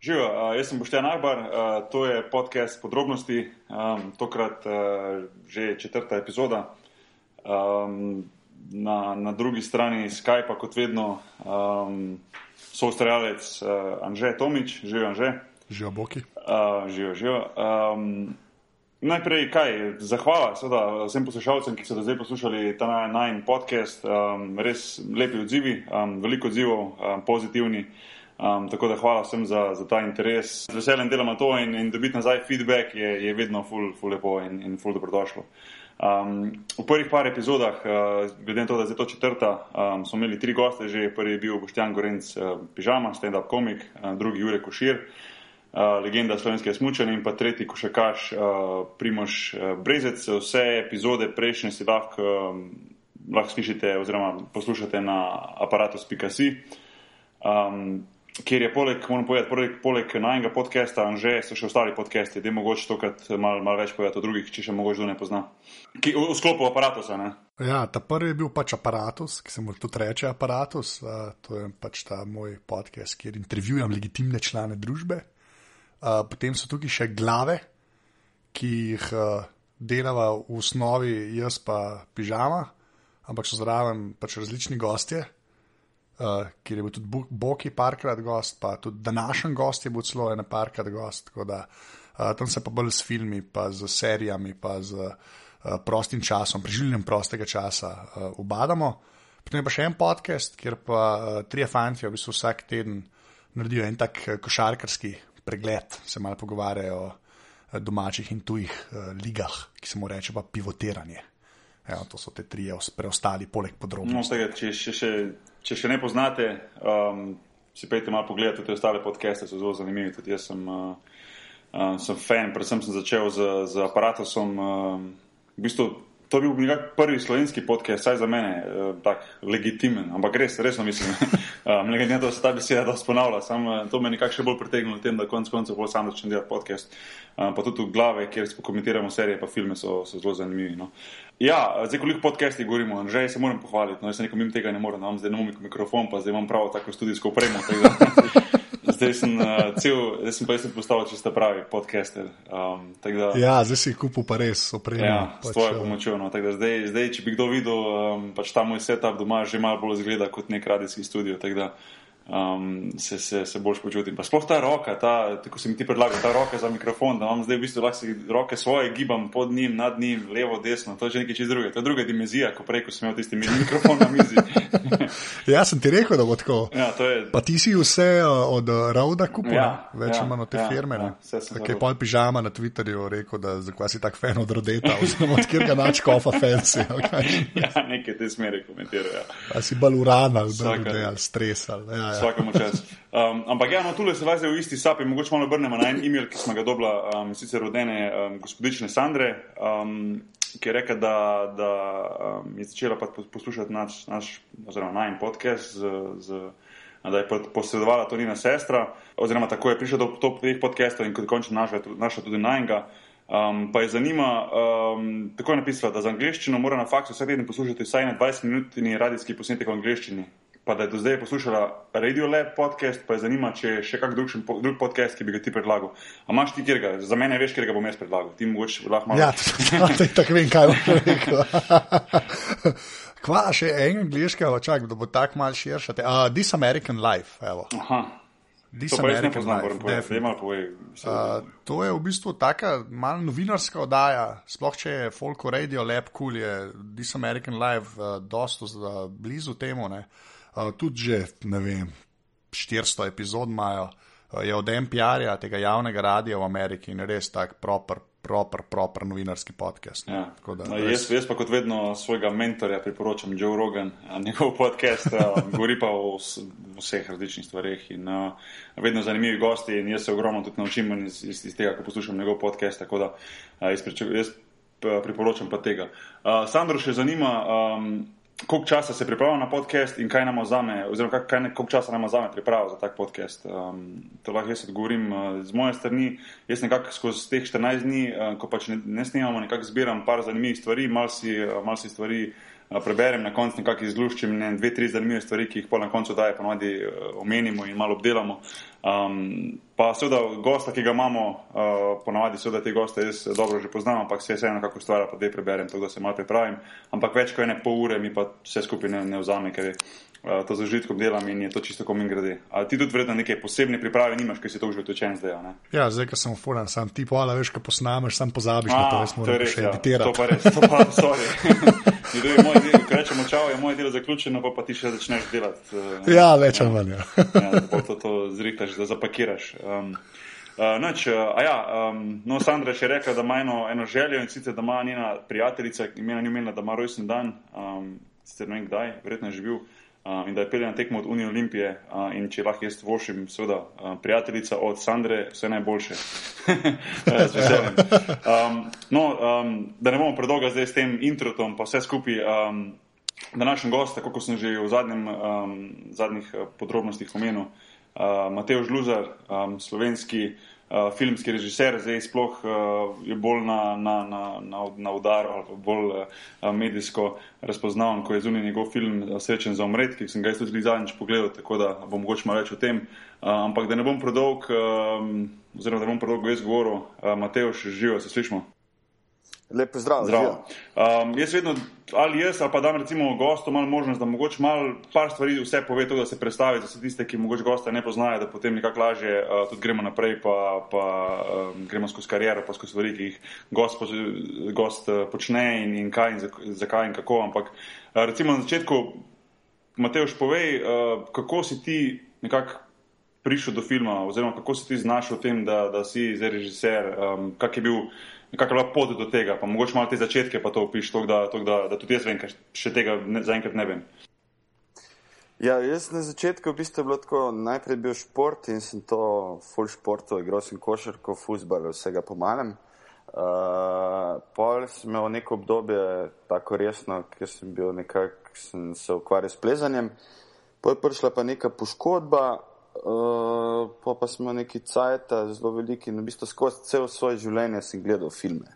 Živijo, uh, jaz sem Boštjan Arbar, uh, to je podcast podrobnosti, tokrat uh, že četrta epizoda. Na, na drugi strani Skypa, kot vedno, so ustvarjalec Anže Tomič, živijo Anže. Živijo Boki. Živijo. Um, najprej, kaj, zahvala seveda, vsem poslušalcem, ki so do zdaj poslušali ta najmanj podcast, res lepi odzivi, veliko odzivov, pozitivni. Um, tako da hvala vsem za, za ta interes. Z veseljem delamo to in, in dobiti nazaj feedback je, je vedno ful, ful lepo in, in ful dobrodošlo. Um, v prvih par epizodah, uh, glede na to, da je to četrta, um, smo imeli tri goste, že prvi je bil Boštjan Gorenc, uh, pižama, stand-up komik, uh, drugi Jurek Košir, uh, legenda slovenske smučanja in pa tretji košakaš uh, Primoš uh, Brezec. Vse epizode prejšnje si lahko, um, lahko slišite oziroma poslušate na aparatus.si. Um, kjer je poleg, moram povedati, poleg, poleg najnega podcasta, že so še ostali podcasti, da je mogoče tokrat malo mal več povedati o drugih, če še mogoče kdo ne pozna. Ki, v, v sklopu aparata. Ja, ta prvi je bil pač aparatus, ki se mu tudi reče aparatus. Uh, to je pač ta moj podcast, kjer intervjujem legitimne člane družbe. Uh, potem so tukaj še glave, ki jih uh, delava v osnovi jaz pa pižama, ampak so zraven pač različni gostje uh, kjer je bil tudi Boki parkrat gost, pa tudi današnji gost je bil celo en parkrat gost. Da, uh, tam se pa bolj s filmi, pa z serijami, pa z uh, prostim časom, preživljanjem prostega časa uh, ubadamo. Potem je pa še en podcast, kjer pa uh, tri fanti v bistvu vsak teden naredijo en tak košarkarski pregled, se malo pogovarjajo o domačih in tujih uh, ligah, ki se mu reče pa pivotiranje. Ja, to so te tri preostali, poleg podrobnosti. No, če, če, če, če še ne poznate, um, si pejte malo pogledati te ostale podcaste, so zelo zanimivi. Tudi jaz sem, uh, uh, sem fan, predvsem sem začel z, z aparatusom. Uh, v bistvu, to je bil nekak prvi slovenski podcast, saj za mene, uh, tak legitimen, ampak res, resno mislim. um, ne to, da se ta beseda dosti ponavlja, sam uh, to me nekako še bolj pritegnilo tem, da konec koncev bolj sam začnem delati podcast. Um, pa tudi v glave, kjer komentiramo serije, pa filme so, so zelo zanimivi. No. Ja, zdaj, koliko podcasti govorimo, že se moram pohvaliti. No, jaz nekom jim tega ne morem, imam zdaj nov mikrofon, pa zdaj imam pravo tako studijsko opremo. Zdaj sem, uh, cel, zdaj sem pa jaz postavil čisto pravi podcaster. Um, da, ja, zdaj si kupil pa res opremo. Ja, pač, s tvojo uh, pomočjo. No, zdaj, zdaj, če bi kdo videl, um, pač ta moj setup doma že malo bolj zgleda kot nek radijski studio. Da, um, se, se, se boljš počutim. Pa sploh ta roka, ta, tako se mi ti predlaga, ta roka za mikrofon, da imam zdaj v bistvu lahko roke svoje gibam pod njim, nad njim, levo, desno, to je že nekaj čez druge. To je druga dimenzija, ko prej, ko sem imel tisti mikrofon na mizi. ja, sem ti rekel, da bo tako. Ja, je... Pa ti si vse uh, od Rauda kupil, ja, več ja, imamo te ja, firme. Ja, Kaj je pol pižama na Twitterju rekel, da zakaj si tak fan od Rodeta, oziroma od kjer ga nač kofa fancy. ja, nekaj te smeri komentirajo. Ja. Si bolj uran ali, ali stres. Ali, ja, ja vsakemu čas. Um, ampak ja, no, tukaj se zdaj v isti sapi, mogoče malo obrnemo na en e-mail, ki smo ga dobila, um, sicer rodene um, gospodične Sandre, um, ki je rekla, da, da um, je začela poslušati naš, naš oziroma najen podcast, z, z, da je posredovala to njena sestra, oziroma tako je prišla do teh podcastov in končno našla, našla tudi najenga. Um, pa je zanima, um, tako je napisala, da za angliščino mora na faksu vsak teden poslušati vsaj na 20-minutni radijski posnetek v angliščini pa da je do zdaj poslušala Radio Lab podcast, pa je zanima, če je še kak drug, drug podcast, ki bi ga ti predlagal. A imaš ti kjer ga? Za mene veš, kjer ga bom jaz predlagal. Ti mogoče lahko malo. Ja, tako vem, kaj bom rekel. Kva še en angliški, ali čak, da bo tako mal širše. Uh, This American Life, evo. Aha. To, poznam, povej, povej, uh, to je v bistvu taka malo novinarska oddaja, sploh če je Folk Radio Lab cool, je This American Life uh, dosto uh, blizu temu. Ne? Tudi že, ne vem, 400 epizod imajo, uh, je od NPR-ja, tega javnega radia v Ameriki in res tak proper, proper, proper novinarski podcast. Ja. Da, no, jaz, jaz pa kot vedno svojega mentorja priporočam Joe Rogan, njegov podcast, govori pa o vseh različnih stvareh in uh, vedno zanimivi gosti in jaz se ogromno tudi naučim iz, iz, iz tega, ko poslušam njegov podcast, tako da uh, jaz, priču, jaz priporočam pa tega. Uh, Sandro še zanima, um, koliko časa se pripravlja na podcast in kaj nam vzame, oziroma kaj, koliko časa nam vzame priprava za tak podcast. Um, to lahko jaz odgovorim uh, z moje strani. Jaz nekako skozi teh 14 dni, uh, ko pač ne, ne snimamo, nekako zbiram par zanimivih stvari, mal si, uh, mal si stvari preberem, na koncu nekako izluščim ne, dve, tri zanimive stvari, ki jih pa na koncu daje, ponovadi omenimo in malo obdelamo. Um, pa seveda gosta, ki ga imamo, uh, ponavadi seveda te goste jaz dobro že poznam, ampak se vseeno kako stvar, pa da preberem, tako da se malo pripravim. Ampak več kot ene pol ure mi pa vse skupaj ne, ne vzame, ker je uh, to z užitkom delam in je to čisto komin grede. A ti tudi vredno neke posebne priprave nimaš, ker si to že utečen zdaj, ne? Ja, zdaj, ker sem furan, sam ti pola, veš, ko posnameš, sam pozabiš A, na to, da smo rekli še editirati. To pa res, to pa, sorry. Ko rečemo, čau, je moje delo zaključeno, pa, pa ti še začneš delati. Uh, ja, več ali manj. Ja. ja, to, to zrihtaš, da zapakiraš. Um, Uh, noč, uh, ja, um, no, Sandra je rekla, da ima eno, eno željo in sicer, da ima njena prijateljica, imena ni imela, da ima rojsten dan, um, sicer ne vem kdaj, verjetno je že bil, uh, in da je peljen tekmo od Unije Olimpije in če lahko jaz vošim, seveda, prijateljica od Sandre, vse najboljše. Z veseljem. Um, no, um, da ne bomo predolga zdaj s tem introtom, pa vse skupaj. Um, Današnji gost, kako sem že v zadnjem, um, zadnjih podrobnostih omenil, uh, Mateo Žluzar, um, slovenski uh, filmski režiser, zdaj sploh uh, je bolj na, na, na, na, na udaru ali bolj uh, medijsko razpoznaven, ko je zunaj njegov film Srečen za umret, ki sem ga tudi zadnjič pogledal, tako da bom mogoče malo več o tem. Uh, ampak da ne bom predolg, um, oziroma da ne bom predolg jaz govoril, uh, Mateo še živo, se slišmo. Lepo zdrav. zdrav. Um, jaz vedno, ali jaz, ali pa dam recimo gostom malo možnost, da mogoče malo par stvari vse pove, to, da se predstavi za vse tiste, ki mogoče gosta ne poznajo, da potem nekako lažje uh, tudi gremo naprej, pa, pa um, gremo skozi kariero, pa skozi stvari, ki jih gost, gost uh, počne in, in kaj in zakaj in kako. Ampak uh, recimo na začetku, Mateoš, povej, uh, kako si ti nekako prišel do filma, oziroma kako si ti znašel v tem, da, da si zdaj režiser, um, kak je bil kakšna je bila pot do tega, pa mogoče malo te začetke pa to opiš, tok da, tok da, da tudi jaz vem, ker še tega ne, zaenkrat ne vem. Ja, jaz na začetku v bistvu bilo tako, najprej bil šport in sem to full športu, igral sem košarko, fuzbal, vsega pomalem. Uh, pol sem imel neko obdobje tako resno, ker sem bil nekako, sem se ukvarjal s plezanjem. Pol je prišla pa neka poškodba, uh, pa, pa smo neki cajt, zelo veliki in v bistvu skozi cel svoje življenje sem gledal filme.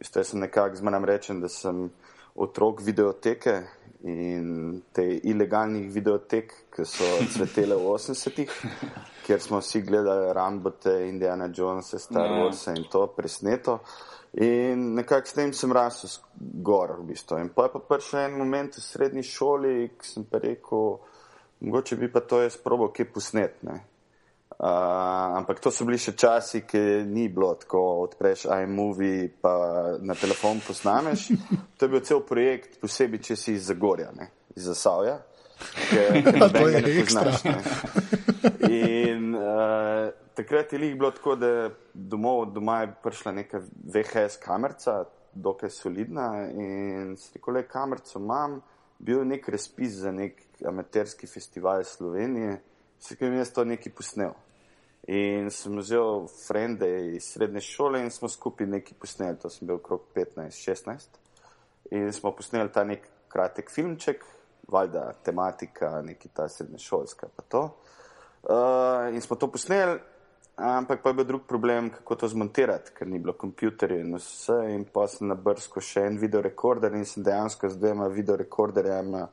Veste, jaz sem nekako zmanjam rečen, da sem otrok videoteke in te ilegalnih videotek, ki so cvetele v 80-ih, kjer smo vsi gledali Rambote, Indiana Jonesa, Star ja. Wars in to presneto. In nekako s tem sem rasel gor v bistvu. In pa je pa prišel en moment v srednji šoli, ki sem pa rekel, Mogoče bi pa to jaz probal kje posnet. Uh, ampak to so bili še časi, ki ni bilo tako, odpreš iMovie pa na telefon posnameš. To je bil cel projekt, posebej, če si iz Zagorja, ne? iz Zasavja. To je ekstra. Poznaš, In uh, takrat je jih bilo tako, da domov, doma je prišla neka VHS kamerca, dokaj solidna in si rekel, le kamerco imam, bil nek razpis za nek amaterski festival Slovenije, se kaj mi je to nekaj posnel. In sem vzel frende iz srednje šole in smo skupaj nekaj posneli, to sem bil okrog 15-16. In smo posneli ta nek kratek filmček, valjda tematika, neki ta srednješolska pa to. Uh, in smo to posneli, ampak pa je bil drug problem, kako to zmontirati, ker ni bilo kompjuterja in vse. In pa sem na brsko še en videorekorder in sem dejansko z dvema videorekorderjema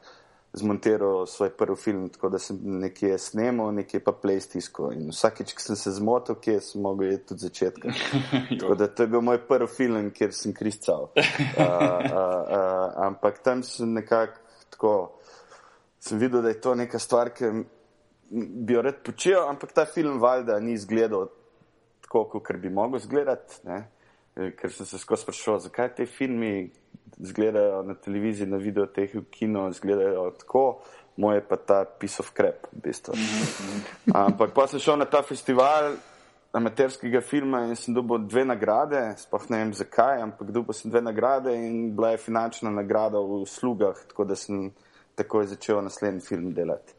zmontiral svoj prvi film, tako da sem nekje snemal, nekje pa playstisko. In vsakeč, ko sem se zmotil, kje sem mogel iti tudi začetka. tako da to je bil moj prvi film, kjer sem kristal. Uh, uh, uh, ampak tam sem nekako tako, sem videl, da je to neka stvar, ki bi jo rad počel, ampak ta film valjda ni izgledal tako, kot bi mogel izgledati. Ker sem se skozi sprašoval, zakaj te filmi izgledajo na televiziji, na videoteh, v kino, izgledajo tako, moje pa ta piece of crap, v bistvu. Ampak pa sem šel na ta festival amaterskega filma in sem dobil dve nagrade, sploh ne vem zakaj, ampak dobil sem dve nagrade in bila je finančna nagrada v slugah, tako da sem takoj začel naslednji film delati.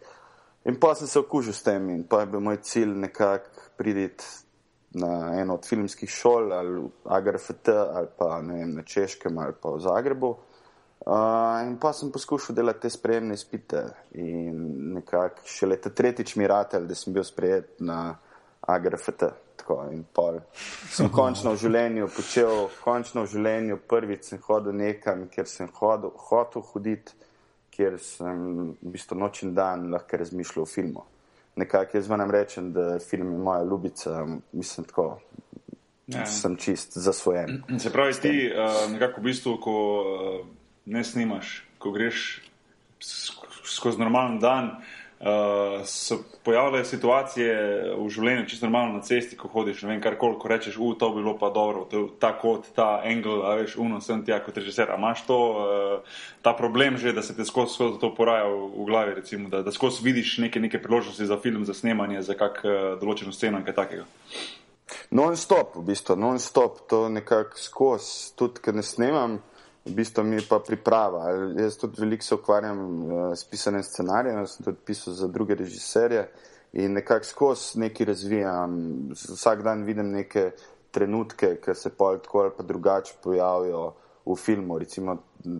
In pa sem se okužil s tem in pa je bil moj cilj nekako priditi na eno od filmskih šol, ali AGRFT, ali pa vem, na Češkem, ali pa v Zagrebu. Uh, in pa sem poskušal delati te sprejemne izpite in nekako šele ta tretjič mi ratelj, da sem bil sprejet na AGRFT. fiziko. In pol sem končno v življenju počel, končno v življenju prvič sem hodil nekam, kjer sem hodil, hotel hoditi, kjer sem v bistvu noč in dan lahko razmišljal o filmu. Nekako jaz vam rečem, da film je moja ljubica, mislim tako. Ja. Sem čist zasvojen. Se pravi, ti uh, nekako v bistvu, ko uh, ne snimaš, ko greš skozi normalen dan, uh, se pojavljajo situacije v življenju, čisto normalno na cesti, ko hodiš, ne vem, kar koli, ko rečeš, u, to bi bilo pa dobro, to, ta kot, ta angel, a veš, uno, sem ti, kot režiser, a imaš to, uh, ta problem že, da se te skozi, skozi to poraja v, v glavi, recimo, da, da skozi vidiš neke, neke priložnosti za film, za snemanje, za kak uh, določeno sceno in kaj takega. Non-stop, v bistvu, non-stop, to nekako skozi, tudi, ker ne snemam v bistvu mi pa priprava. Jaz tudi veliko se ukvarjam uh, s pisanjem scenarijev, sem tudi pisal za druge režiserje in nekako skozi nekaj razvijam. Vsak dan vidim neke trenutke, ki se pol tako ali pa drugače pojavijo v filmu. Recimo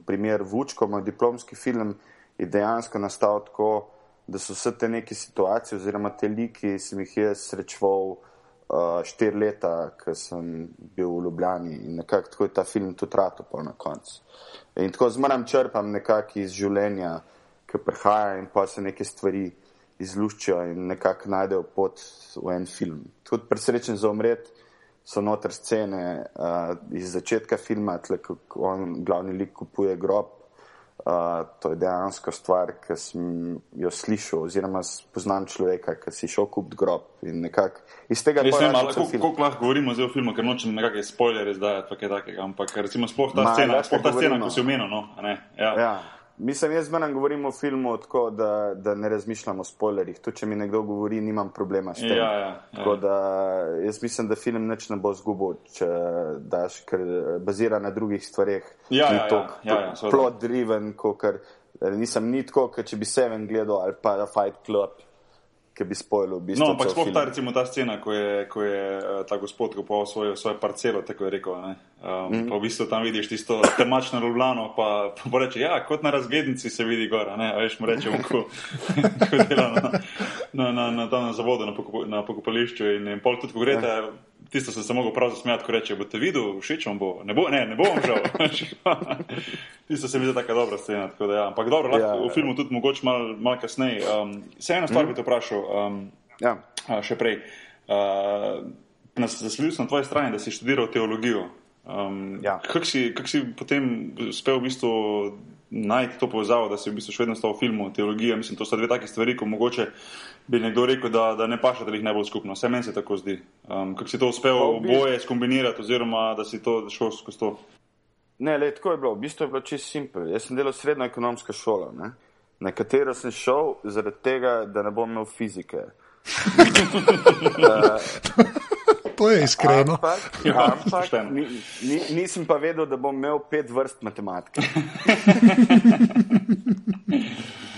primer Vučko, moj diplomski film, je dejansko nastal tako, da so vse te neke situacije oziroma te liki, sem jih jaz srečval uh, štiri leta, ko sem bil v Ljubljani in nekako tako je ta film tudi rato pol na koncu. In tako zmeram črpam nekako iz življenja, ki prihaja in pa se neke stvari izluščijo in nekako najdejo pot v en film. Tudi presrečen za umret so noter scene uh, iz začetka filma, tle, ko on glavni lik kupuje grob Uh, to je dejansko stvar, ki sem jo slišal, oziroma poznam človeka, ki si šel kupiti grob. Iz tega ne vem, kako lahko govorimo o filmu, ker nočem nekakšne spoilere zdaj, ampak recimo sploh ta Ma, scena, sploh ta scena, ko si omenil. No, ja. Ja. Mislim, jaz zmeraj govorim o filmu tako, da, da ne razmišljam o spoilerjih. To, če mi nekdo govori, nimam problema s tem. Ja, ja, ja. Da, jaz mislim, da film neč ne bo zgubil, če daš, ker bazira na drugih stvareh. Ja, ja, tok, ja, ja, ja, plot driven, kot nisem ni tako, če bi Seven gledal ali pa Fight Club ki bi spojil v bistvu. No, ampak sploh ta, recimo, ta scena, ko je, ko je uh, ta gospod kupoval svojo, svojo parcelo, tako je rekel. Um, mm. Pa v bistvu tam vidiš tisto temačno Ljubljano, pa, pa reče, ja, kot na razglednici se vidi gora, ne, a veš mu rečemo, ko, ko dela na, na, na, na, na, zavodu, na, pokup, na pokopališču in, in pol tudi, ko greste. Ja tisto sem se mogel prav zasmejati, ko reče, boste videli, všeč vam bo. Ne, bo, ne, ne bom žal. tisto se mi zdi tako dobra scena. Tako da, ja. Ampak dobro, lahko ja, v ja. filmu tudi mogoče malo mal kasneje. Um, se eno stvar mm. bi te vprašal um, ja. še prej. Uh, Zasledil sem na tvoji strani, da si študiral teologijo. Um, ja. Kako si, kak si potem uspel v bistvu najti to povezavo, da si v bistvu še vedno stal v filmu, teologija? Mislim, to so dve take stvari, ko mogoče bi nekdo rekel, da, da ne paša, da jih bo skupno. Vse meni se tako zdi. Um, kako si to uspel oboje skombinirati, oziroma da si to šel skozi to? Ne, le, tako je bilo. V bistvu je bilo čisto simpel. Jaz sem delal srednjo ekonomsko šolo, ne? na katero sem šel zaradi tega, da ne bom imel fizike. uh, to je iskreno. Ampak, ja, ampak ni, ni, nisem pa vedel, da bom imel pet vrst matematike.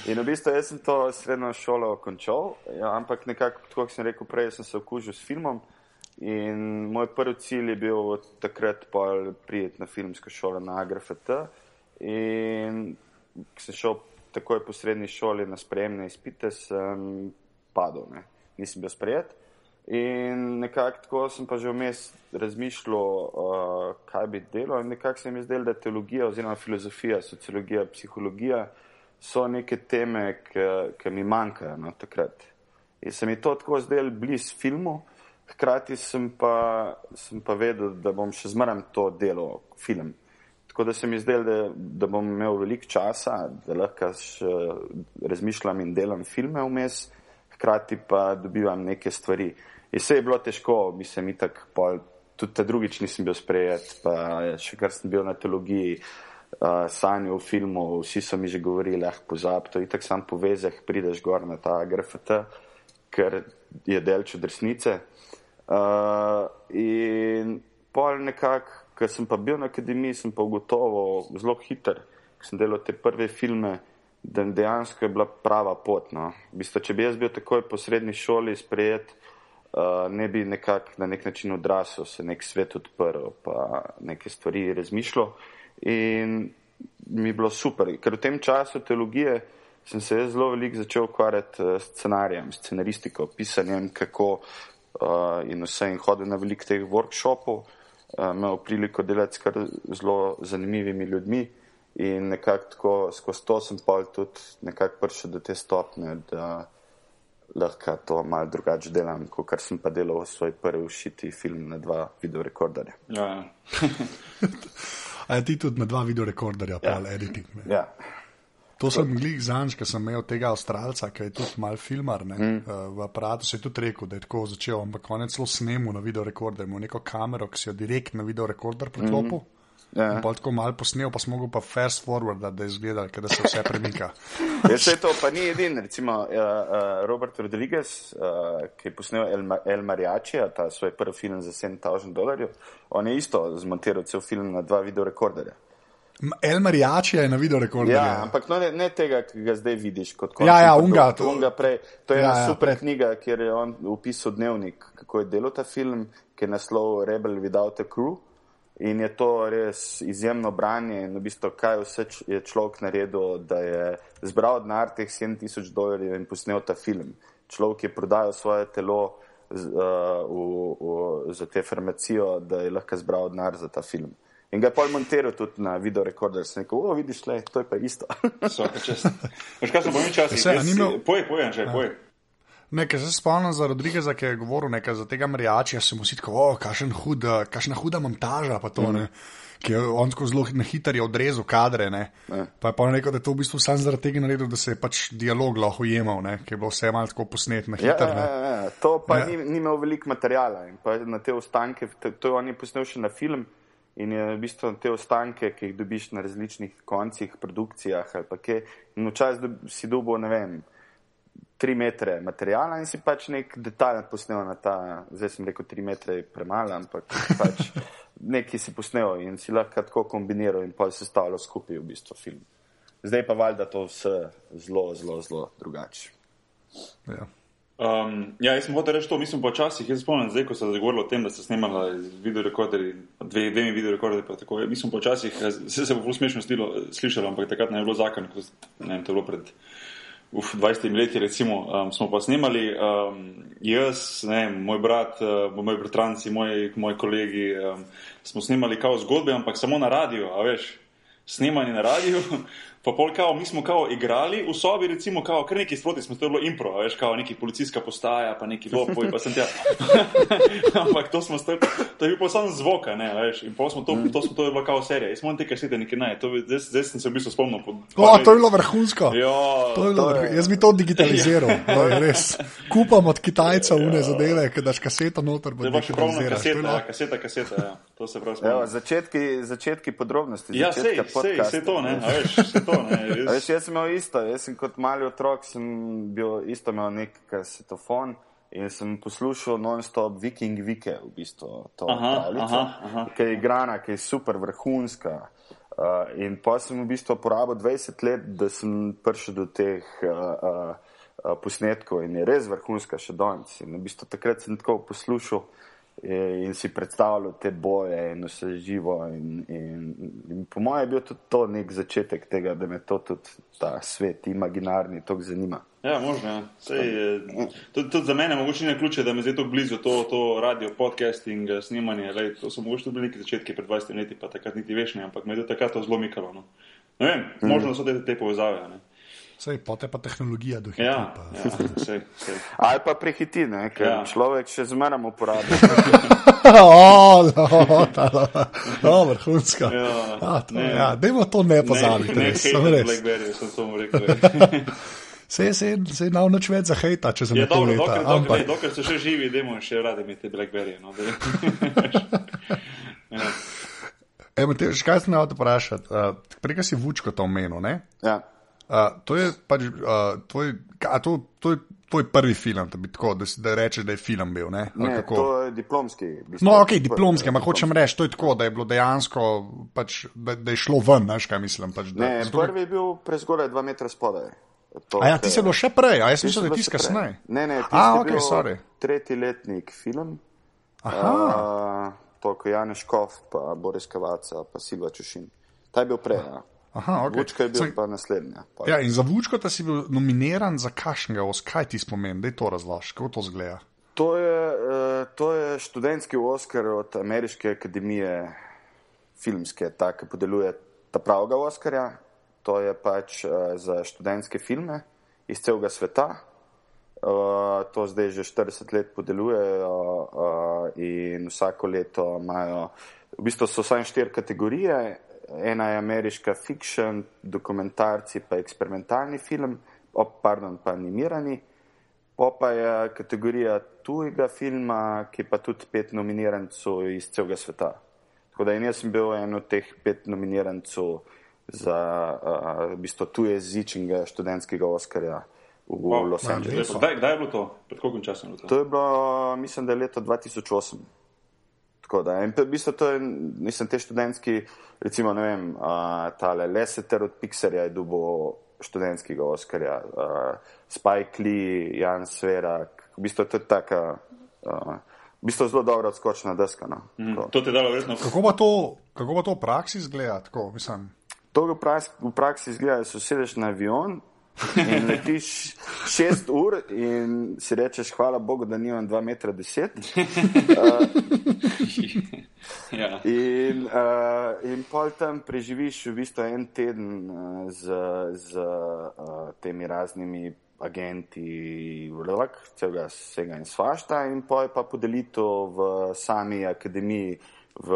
In v bistvu jaz sem to srednjo šolo končal, ja, ampak nekako, kot sem rekel prej, sem se okužil s filmom. In moj prvi cilj je bil od takrat prijeti na filmsko šolo na AGRFT. In sem šel takoj po srednji šoli na sprejemne izpite, sem padel, ne. nisem bil sprejet. In nekako tako sem pa že vmes razmišljal, uh, kaj bi delal. In nekako se mi je zdelo, da teologija oziroma filozofija, sociologija, psihologija so neke teme, ki mi manjkajo no, takrat. In se mi to tako zdelo blizu filmu, hkrati sem pa, sem pa vedel, da bom še zmeraj to delo, film. Tako da se mi zdelo, da, da bom imel veliko časa, da lahko še razmišljam in delam filme vmes, hkrati pa dobivam neke stvari. In vse je bilo težko, mislim, itak, pol, tudi ta drugič nisem bil sprejet, pa še kar sem bil na teologiji sanju v filmu, vsi so mi že govorili, ah, pozabi to, itak sam po vezeh prideš gor na ta grafita, ker je delč od resnice. Uh, in pol nekako, ker sem pa bil na akademiji, sem pa ugotovil zelo hiter, ker sem delal te prve filme, da dejansko je bila prava pot. No. Bisto, če bi jaz bil takoj po srednji šoli sprejet, uh, ne bi nekako na nek način odrasel, se nek svet odprl, pa neke stvari razmišljal. In mi je bilo super, ker v tem času teologije sem se zelo veliko začel ukvarjati s scenarijem, scenaristiko, pisanjem, kako uh, in vse in hodil na veliko teh workshopov, uh, imel priliko delati s kar zelo zanimivimi ljudmi in nekako tako skozi to sem pa tudi nekako prišel do te stopne, da lahko to malo drugače delam, kot kar sem pa delal v svoj prvi ušiti film na dva videorekorderja. Ja, ja. A je ti tudi na dva videorekorderja, pa ja. editing. Ne? Ja. To sem glih zanj, ker sem imel tega avstralca, ki je tudi mal filmar. Mm. V aparatu se je tudi rekel, da je tako začel, ampak on je celo snemal na videorekorder, imel neko kamero, ki si jo direkt na videorekorder priklopil. Mm. Yeah. Pa tako malo posnel, pa smo ga pa fast forward, da je izgledal, da se vse premika. ja, se to pa ni edin, recimo uh, uh, Robert Rodriguez, uh, ki je posnel El, El Mariachi, ta svoj prvi film za 7000 dolarjev, on je isto zmontiral cel film na dva videorekorderja. El Mariachi je na videorekorderju. Ja, ampak no, ne, ne tega, ki ga zdaj vidiš kot konec. Ja, ja, unga. To, unga prej. to je ja, ena ja, super prej. knjiga, kjer je on upisal dnevnik, kako je delal ta film, ki je naslov Rebel Without a Crew. In je to res izjemno branje in v bistvu, kaj vse je človek naredil, da je zbral denar teh 7000 dolarjev in posnel ta film. Človek je prodajal svoje telo uh, v, v, za te farmacijo, da je lahko zbral denar za ta film. In ga je pol montiral tudi na videorekorder, sem rekel, o, vidiš, le, to je pa isto. Veš, kaj so bojni časi? Poj, poj, že, poj. Nekaj se spomnim za Rodrigeza, ki je govoril nekaj za tega mrjača, se mu sitko, oh, kakšen hud, kakšna huda montaža, pa to, mm. ne, ki je on tako zelo na hitro odrezal kadre, ne. Ne. Pa je pa rekel, da je to v bistvu sam zaradi tega naredil, da se je pač dialog lahko ujemal, ne, ki je bilo vse malo tako posnet na hitro. Ja, ja, ja, ja, to pa ja. ni, ni imel veliko materijala in pa na te ostanke, to, je on je posnel še na film. In je v bistvu te ostanke, ki jih dobiš na različnih koncih, produkcijah ali pa kaj, in včasih si dobil, ne vem, tri metre materijala in si pač nek detalj posnel na ta, zdaj sem rekel, tri metre je premalo, ampak pač nekaj si posnel in si lahko tako kombiniral in pa se stavilo skupaj v bistvu film. Zdaj pa valjda to vse zelo, zelo, zelo drugače. Ja. Um, ja, jaz sem hotel reči to, mislim počasih, jaz spomnim zdaj, ko se je govorilo o tem, da ste snimali videorekorderji, dve, dvemi videorekorderji, pa tako, mislim počasih, se, se bo bolj smešno slišalo, ampak takrat ne je bilo zakon, ko, ne vem, to je bilo pred uf, 20 leti, recimo, um, smo pa snimali, um, jaz, ne, moj brat, uh, moji bratranci, moji, moji kolegi, um, smo snimali kao zgodbe, ampak samo na radio, a veš, snimanje na radio. Pa pol kao, mi smo kao igrali v sobi, recimo, kao, kar neki sproti smo, to je bilo impro, veš, kao neki policijska postaja, pa neki lopoj, pa sem tja. Ampak to smo stali, to je bil pa samo zvoka, ne, veš, in pol smo to, to smo, to je bila kao serija. Jaz moram te kasete nekaj naj, to, zdaj, zdaj sem se v bistvu spomnil. Po, o, to je bilo vrhunsko. Jo, to je bilo vrhunsko. Jaz bi to digitaliziral, to je res. Kupam od Kitajca une zadeve, ker daš kaseto noter, bo še pravno kaseta, kaseta, kaseta, ja. To se prav spomnim. Začetki, začetki podrobnosti. Ja, sej, sej, sej to, ne, a veš, sej to ne. Veš, jaz sem imel isto, jaz sem kot mali otrok, sem bil isto imel nek kasetofon in sem poslušal non-stop Viking Vike, v bistvu to pravljico, ki je igrana, ki je super vrhunska. Uh, in pa sem v bistvu porabil 20 let, da sem prišel do teh uh, uh, posnetkov in je res vrhunska še danes. In v bistvu takrat sem tako poslušal in si predstavljal te boje in vse živo. In, in, in po mojem je bil tudi to nek začetek tega, da me to tudi ta svet, imaginarni, tako zanima. Ja, možno. Ja. Sej, tudi, tudi za mene mogoče ne ključe, da me zdaj tako blizu to, to radio, podcasting, snemanje. Lej, to so mogoče tudi neki začetki pred 20 leti, pa takrat niti veš ne, ampak me je takrat to zelo mikalo. No. Ne vem, mm. možno so te, te povezave. Ne. Sej, potem pa tehnologija dohiti. Ja, pa. ja, sej, sej. Ali pa prehiti, ne, ker ja. človek še zmeraj uporablja. oh, vrhunska. Ja, ja, Dajmo to ne pozabiti. Ne, ne, ne, ne, Blackberry, sem samo rekel. Se je, se je na noč več za hejta, če se ne dobro. Dokler, dokler, ampak... dokler so še živi, dajmo še radi imeti Blackberry. No, ja. Evo, te, kaj sem na to vprašal? Uh, Prej si vučko to omenil, ne? Ja. Uh, to je pač uh, tvoj, a to, to je tvoj prvi film, da, tako, da, da rečeš, da je film bil. Ne? Ne, to je diplomski. No, ok, diplomski, ampak hočem reči, to je tako, da je bilo dejansko, pač, da, da je šlo ven, znaš kaj mislim. Pač, da, ne, zato, prvi je bil prezgodaj dva metra spodaj. To, a ja, ti si bil še prej, a jaz mislim, da ti si kasneje. Ne, ne, ti si okay, bil tretji letnik film. Aha. Uh, to, ko Janeš Kov, pa Boris Kavaca, pa Silva Čušin. Ta je bil prej. Ja. Aha, okay. Vučka je bil Saj, pa naslednja. Pa. Ja, in za Vučko si bil nominiran za kašnega, kaj ti spomeni, da je to razlož, kako to zgleda. To je, uh, to je študentski Oscar od Ameriške akademije filmske, tako podeluje ta pravega Oscarja. To je pač uh, za študentske filme iz celega sveta. Uh, to zdaj že 40 let podeljujejo in vsako leto imajo, v bistvu so samo štiri kategorije. Ena je ameriška fiction, dokumentarci, pa eksperimentalni film, oh, pardon, pa animirani. Pa pa je kategorija tujega filma, ki pa tudi pet nominirancev iz celega sveta. Tako da jaz sem bil en od teh pet nominirancev za uh, v bistvu tujezičnega študentskega Oscarja v wow, Los Angelesu. Kdaj, kdaj je bilo to? Pred koliko časom je bilo to? To je bilo, mislim, da je leto 2008. Tako da, in v bistvu to je, mislim, te študentski, recimo, ne vem, uh, tale Leseter od Pixarja je dubo študentskega Oscarja, uh, Spike Lee, Jan Sverak, v bistvu to je taka, uh, v bistvu zelo dobra odskočna deska. No. Mm, to ti je dalo verjetno. Kako pa to, kako pa to v praksi izgleda? Tako, mislim. To v praksi, v praksi izgleda, da se sedeš na avion in letiš šest ur in si rečeš, hvala Bogu, da nimam 2,10 metra. ja. In, uh, in pol tam preživiš v bistvu en teden uh, z, z uh, temi raznimi agenti, vlog, celega vsega in svašta, in pol pa podelitev v sami akademiji, v,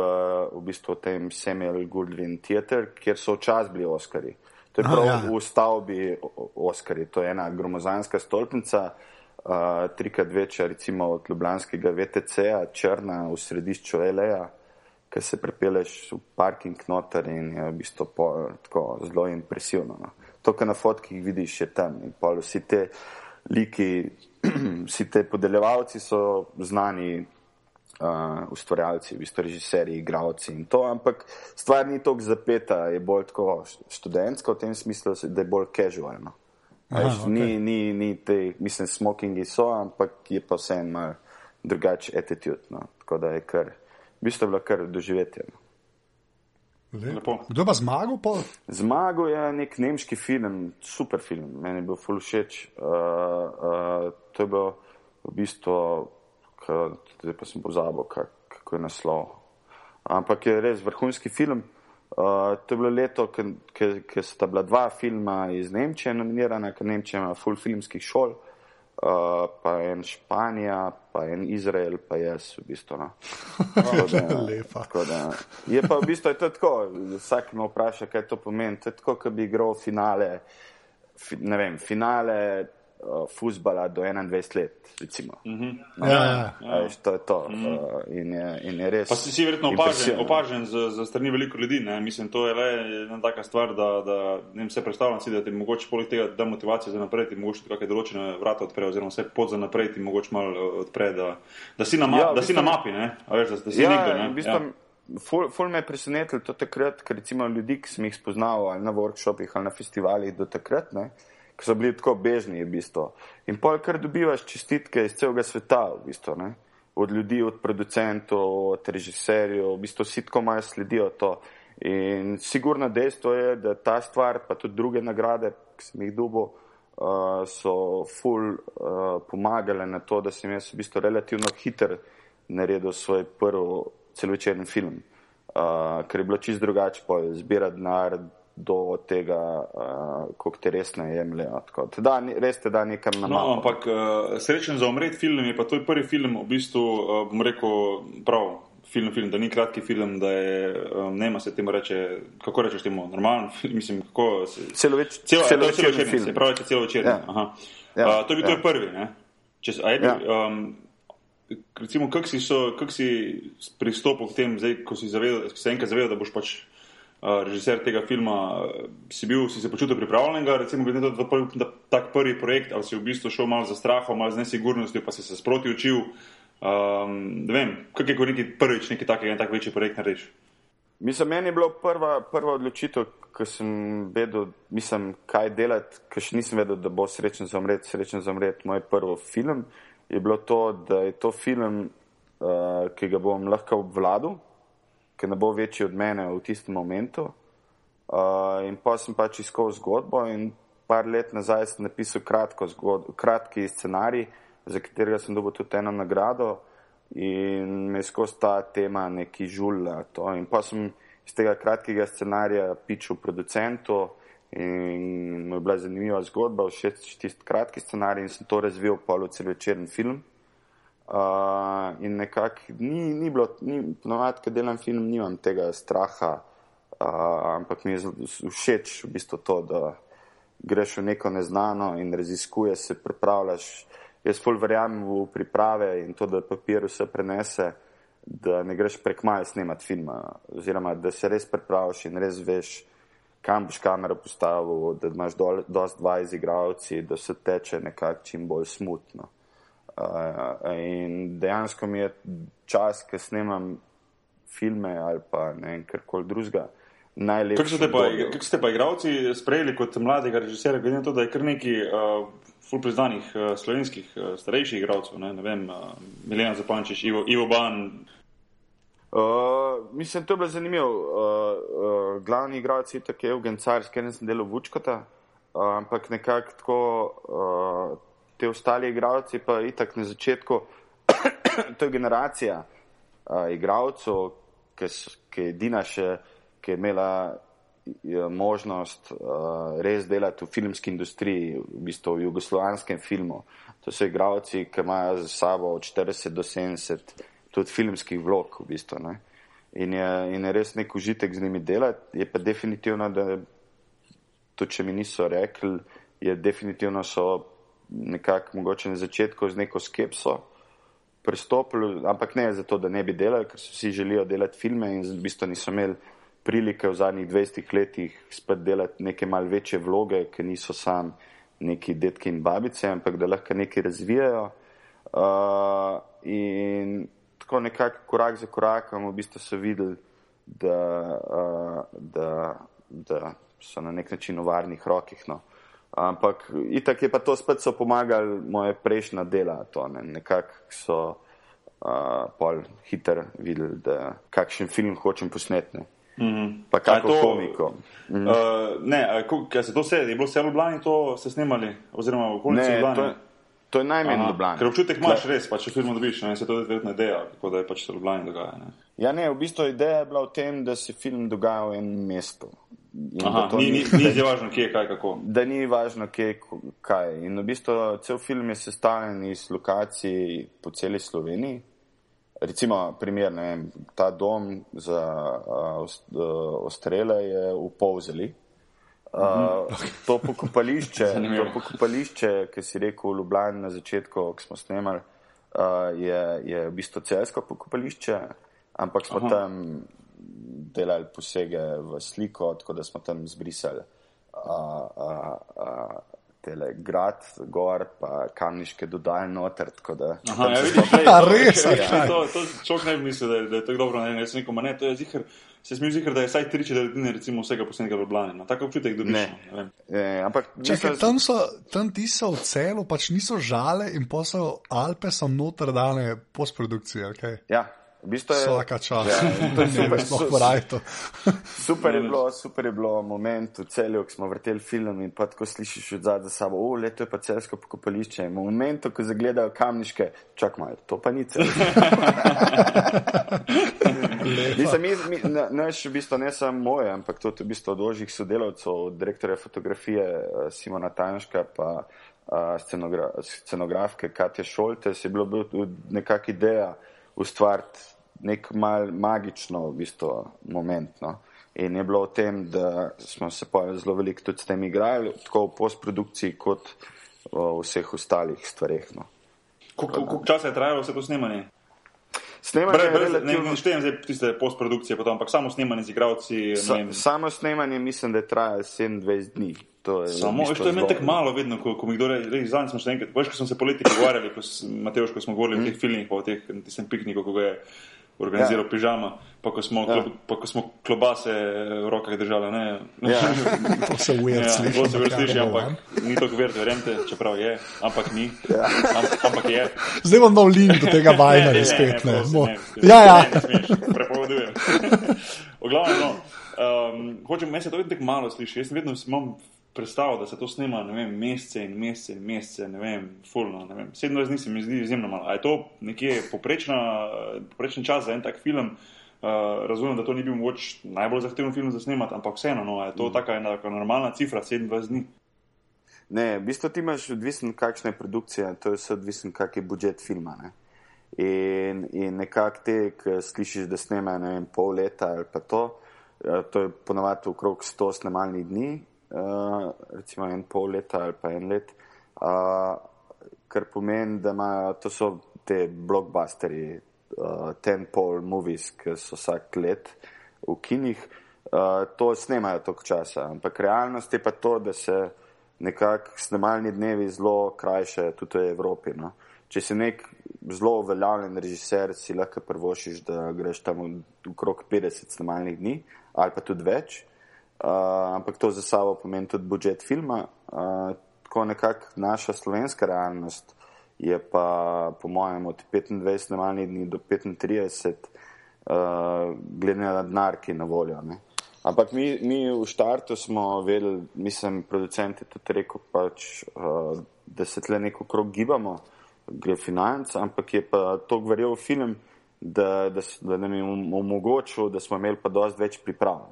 v bistvu tem Samuel Goodwin Theater, kjer so včasih bili Oskari. To je prav ja. v stavbi Oskari, to je ena gromozanska stolpnica. Uh, trikrat večja, recimo od Ljubljanskega VTC-a, črna v središču L.A., ki se prepeleš v parking noter in je v bistvu po, tako zelo impresivno. No. To, kar na fotkih vidiš, je tam in pol vsi te liki, vsi te podeljevalci so znani uh, ustvarjalci, v bistvu režiserji, igravci in to, ampak stvar ni tako zapeta, je bolj tako študentsko v tem smislu, da je bolj casualno. Aha, Veš, okej. ni, ni, ni te, mislim, smokingi so, ampak je pa vse en mal drugačen attitude. No. Tako da je kar, v bistvu je bilo kar doživetje. No. Lepo. Kdo pa zmagal? Pol? Zmago je nek nemški film, super film, meni je bil ful všeč. Uh, uh, to je bil v bistvu, zdaj pa sem pozabil, kak, kako je naslov. Ampak je res vrhunski film. Uh, to je bilo leto, ker sta bila dva filma iz Nemčije nominirana, ker Nemčija ima full filmskih šol, uh, pa en Španija, pa en Izrael, pa jaz v bistvu. No. Da- Lepa. da, je pa v bistvu tako, vsak me vpraša, kaj to pomeni. To je tako, kot bi igral finale, fi, ne vem, finale uh, futbala do 21 let, recimo. Mhm. Ja, ja. A veš, to je to. Uh, in, je, in je res. Pa si, si verjetno opažen, opažen z, z strani veliko ljudi. Ne? Mislim, to je le ena taka stvar, da, da ne vem, se predstavljam si, da ti mogoče poleg tega da motivacija za naprej, ti mogoče tudi kakšne določene vrata odpre, oziroma vse pot za naprej ti mogoče malo eh, odpre, da, da si na, ma, Ja, da si na bistvu- mapi, ne? A veš, da, da si Ja, nekdo. Ne? v bistvu, ja. ful, ful me je presenetilo to takrat, ker recimo ljudi, ki sem jih spoznal ali na workshopih ali na festivalih do takrat, ne, ki so bili tako bežni v bistvu. In pol kar dobivaš čestitke iz celega sveta v bistvu, ne. Od ljudi, od producentov, od režiserjev, v bistvu vsi tako malo sledijo to. In sigurno dejstvo je, da ta stvar, pa tudi druge nagrade, ki sem jih dobil, uh, so ful uh, pomagale na to, da sem jaz v bistvu relativno hiter naredil svoj prvi celovečerni film, uh, ker je bilo čist drugače, pa zbirati denar do tega, uh, koliko te res ne jemljejo. Tako da res te da nekam na No, mapo. ampak uh, srečen za umret film je pa to je prvi film, v bistvu, uh, bom rekel, prav. Film, film, da ni kratki film, da je, um, ne se temu reče, kako rečeš temu, normalen film, mislim, kako se, Celoveč, Celo, celo celovečerni večerni film. Se pravi, celo večerni. Ja. Ja. Ja, uh, to bi ja. ja. prvi. Ne? Če, je Ja. um, recimo, kako si, so- kako si pristopil k tem, zdaj, ko si, zavedal, ko si se enkrat zavedal, da boš pač režiser tega filma, uh, si, bil, si se počutil pripravljenega, recimo, glede na to, da je da tak prvi projekt, ali si v bistvu šel malo za strahom, malo z nesigurnostjo, pa si se sproti učil. Um, ne vem, kako je kot neki prvič, neki takega, en tak večji projekt narediš. Mislim, meni je bila prva, prva odločitev, ko sem vedel, mislim, kaj delati, ker še nisem vedel, da bo srečen za umret, srečen za umret, moj prvi film, je bilo to, da je to film, uh, ki ga bom lahko obvladal, ki ne bo večji od mene v tistem momentu. Uh, in pa sem pač iskal zgodbo in par let nazaj sem napisal zgod, kratki scenarij za katerega sem dobil tudi eno nagrado in me skozi ta tema neki žulja. To. In pa sem iz tega kratkega scenarija pičil producentu in mu je bila zanimiva zgodba, všeč tisti kratki scenarij in sem to razvil polo celovečeren film. Uh, in nekako ni, ni bilo, ponovadi, ko delam film, nimam tega straha, uh, ampak mi je všeč v bistvu to, da greš v neko neznano in raziskuješ, se pripravljaš. Jaz pol verjamem v priprave in to, da papir vse prenese, da ne greš prek maja snemati filma, oziroma da se res pripraviš in res veš, kam boš kamero postavil, da imaš do, dost dva izigravci, da se teče nekako čim bolj smutno. Uh, in dejansko mi je čas, ko snemam filme ali pa ne vem, karkoli drugega. Kako ste, kak ste pa igravci sprejeli kot mladega režiserja, glede na to, da je kar nekaj uh, ful priznanih uh, slovenskih uh, starejših igravcev, ne, ne vem, uh, Milena Zapančič, Ivo, Ivo Ban, Uh, mislim, to je bilo zanimivo. Uh, uh, glavni igralec je tako Evgen Car, s katerim sem delal v Učkota, uh, ampak nekako tako uh, te ostali igralci pa itak na začetku, to je generacija uh, igralcev, ki, ki je edina še, ki je imela možnost uh, res delati v filmski industriji, v bistvu v jugoslovanskem filmu. To so igralci, ki imajo za sabo od 40 do 70 tudi filmskih vlog, v bistvu. Ne? In je, in je res nek užitek z njimi delati. Je pa definitivno, da to, če mi niso rekli, je definitivno so nekako mogoče na začetku z neko skepso pristopili, ampak ne zato, da ne bi delali, ker so vsi želijo delati filme in v bistvu niso imeli prilike v zadnjih 20 letih spet delati neke mal večje vloge, ki niso sam neki detki in babice, ampak da lahko nekaj razvijajo. Uh, in tako nekako korak za korakom v bistvu so videli, da, uh, da, da so na nek način v varnih rokih. No. Ampak itak je pa to spet so pomagali moje prejšnja dela, to ne. nekako so uh, pol hiter videli, da kakšen film hočem posnetne. Mm -hmm. Pa kako to komiko. Mm -hmm. uh, ne, kaj se to vse, je bilo vse v Ljubljani, to ste snimali, oziroma v okolici Ljubljani? To je najmanj Ljubljana. Ker občutek imaš res, pa če film dobiš, ne, se to je verjetno ideja, kako da je pač se v Ljubljani dogaja. Ne. Ja, ne, v bistvu ideja je bila v tem, da se film dogaja v enem mestu. Aha, ni, ni, ni, ni važno, kje je kaj, kako. Da ni važno, kje je kaj. In v bistvu cel film je sestavljen iz lokacij po celi Sloveniji. Recimo, primer, ne vem, ta dom za uh, ostrele je v Povzeli. Uh, to pokopališče, to pokopališče, ki si rekel v Ljubljani na začetku, ko smo snemali, uh, je, je v bistvu celsko pokopališče, ampak smo Aha. tam delali posege v sliko, tako da smo tam zbrisali uh, uh, uh, tele grad, gor, pa kamniške dodajne noter. Aha, ja, vidiš, ne, to, res, ja, to, to človek ne bi mislil, da, da je to dobro, ne, jaz nekom, ne, to je zihar se smil zikr, da je vsaj tri četrtine recimo vsega posnetega v Ljubljani. No, tako občutek dobiš. Ne. No, ne, ampak Čakaj, tam so, tam ti so v celu, pač niso žale in pa so Alpe so noter dane postprodukcije, ok? Ja. V bistvu je, Vsaka čas, ja, to je super, super, super, je bilo, super je bilo moment v celju, ko smo vrteli film in pa tako slišiš od zadaj za sabo, o, le to je pa celsko pokopališče. In v momentu, ko zagledajo kamniške, čak malo, to pa ni cel. Mislim, mi, mi, ne, ne, v bistvu ne samo moje, ampak tudi v bistvu od ožjih sodelavcev, direktorja fotografije eh, Simona Tanška, pa uh, scenogra scenografke Katja Šolte, je bilo bil nekak ideja ustvariti nek mal magično v bistvu moment. No. In je bilo v tem, da smo se pa zelo veliko tudi s tem igrali, tako v postprodukciji kot v vseh ostalih stvareh. No. Koliko časa je trajalo vse to snemanje? Snemanje brez, brez, relativno... Ne, ne štejem zdaj tiste postprodukcije, potom, ampak samo snemanje z igravci. Sa, samo snemanje mislim, da je trajalo 27 dni. To je, samo, veš, to je meni tako malo vedno, ko, ko mi kdo reče, zadnjič smo še enkrat, veš, ko smo se poleti pogovarjali, ko Mateoš, ko smo govorili mm. o teh filmih, o teh, tisem pikniku, ko ga je organiziral ja. pižama, pa ko smo, ja. klo, pa ko smo klobase v rokah držali. Ne, ja. to se ujeti. Ja, to se ujeti, sliši, ampak ni to kvert, verjemte, čeprav je, ampak ni. Ja. Am, ampak je. Zdaj bom dal link do tega bajna, res spet. Ne, ne, ne, ne, ja, ja. Prepovedujem. Oglavno, no, um, hočem, meni se to vedno tako malo sliši. Jaz sem vedno imam predstavljal, da se to snema vem, mesece in mesece in mesece, ne vem, fulno. Ne vem. 27 dni se mi zdi izjemno malo. A je to nekje poprečna, poprečen čas za en tak film? Uh, razumem, da to ni bil moč najbolj zahteven film za snemati, ampak vseeno, no, je to mm. taka ena taka normalna cifra, 27 dni. Ne, v bistvu ti imaš odvisen, kakšna je produkcija, to je vse odvisen, kak je budžet filma. Ne? In, in nekako te, ki slišiš, da snemajo ne vem, pol leta ali pa to, uh, to je ponovadi okrog 100 snemalnih dni, uh, recimo en pol leta ali pa en let, uh, kar pomeni, da imajo, to so te blockbusteri, uh, ten pol movies, ki so vsak let v kinih, uh, to snemajo toliko časa. Ampak realnost je pa to, da se nekako snemalni dnevi zelo krajše tudi v Evropi. No. Če si nek zelo uveljavljen režiser, si lahko prvošiš, da greš tam okrog 50 snemalnih dni ali pa tudi več. Uh, ampak to za sabo pomeni tudi budžet filma. Uh, tako nekako naša slovenska realnost je pa po mojem od 25 snemalnih dni do 35, uh, glede na denar, ki je na voljo. Ne. Ampak mi, mi v štartu smo vedeli, mislim, producenti tudi rekel, pač, uh, da se tle neko krog gibamo, gre financ, ampak je pa to verjel film, da, da, da nam je omogočil, da smo imeli pa dosti več priprav.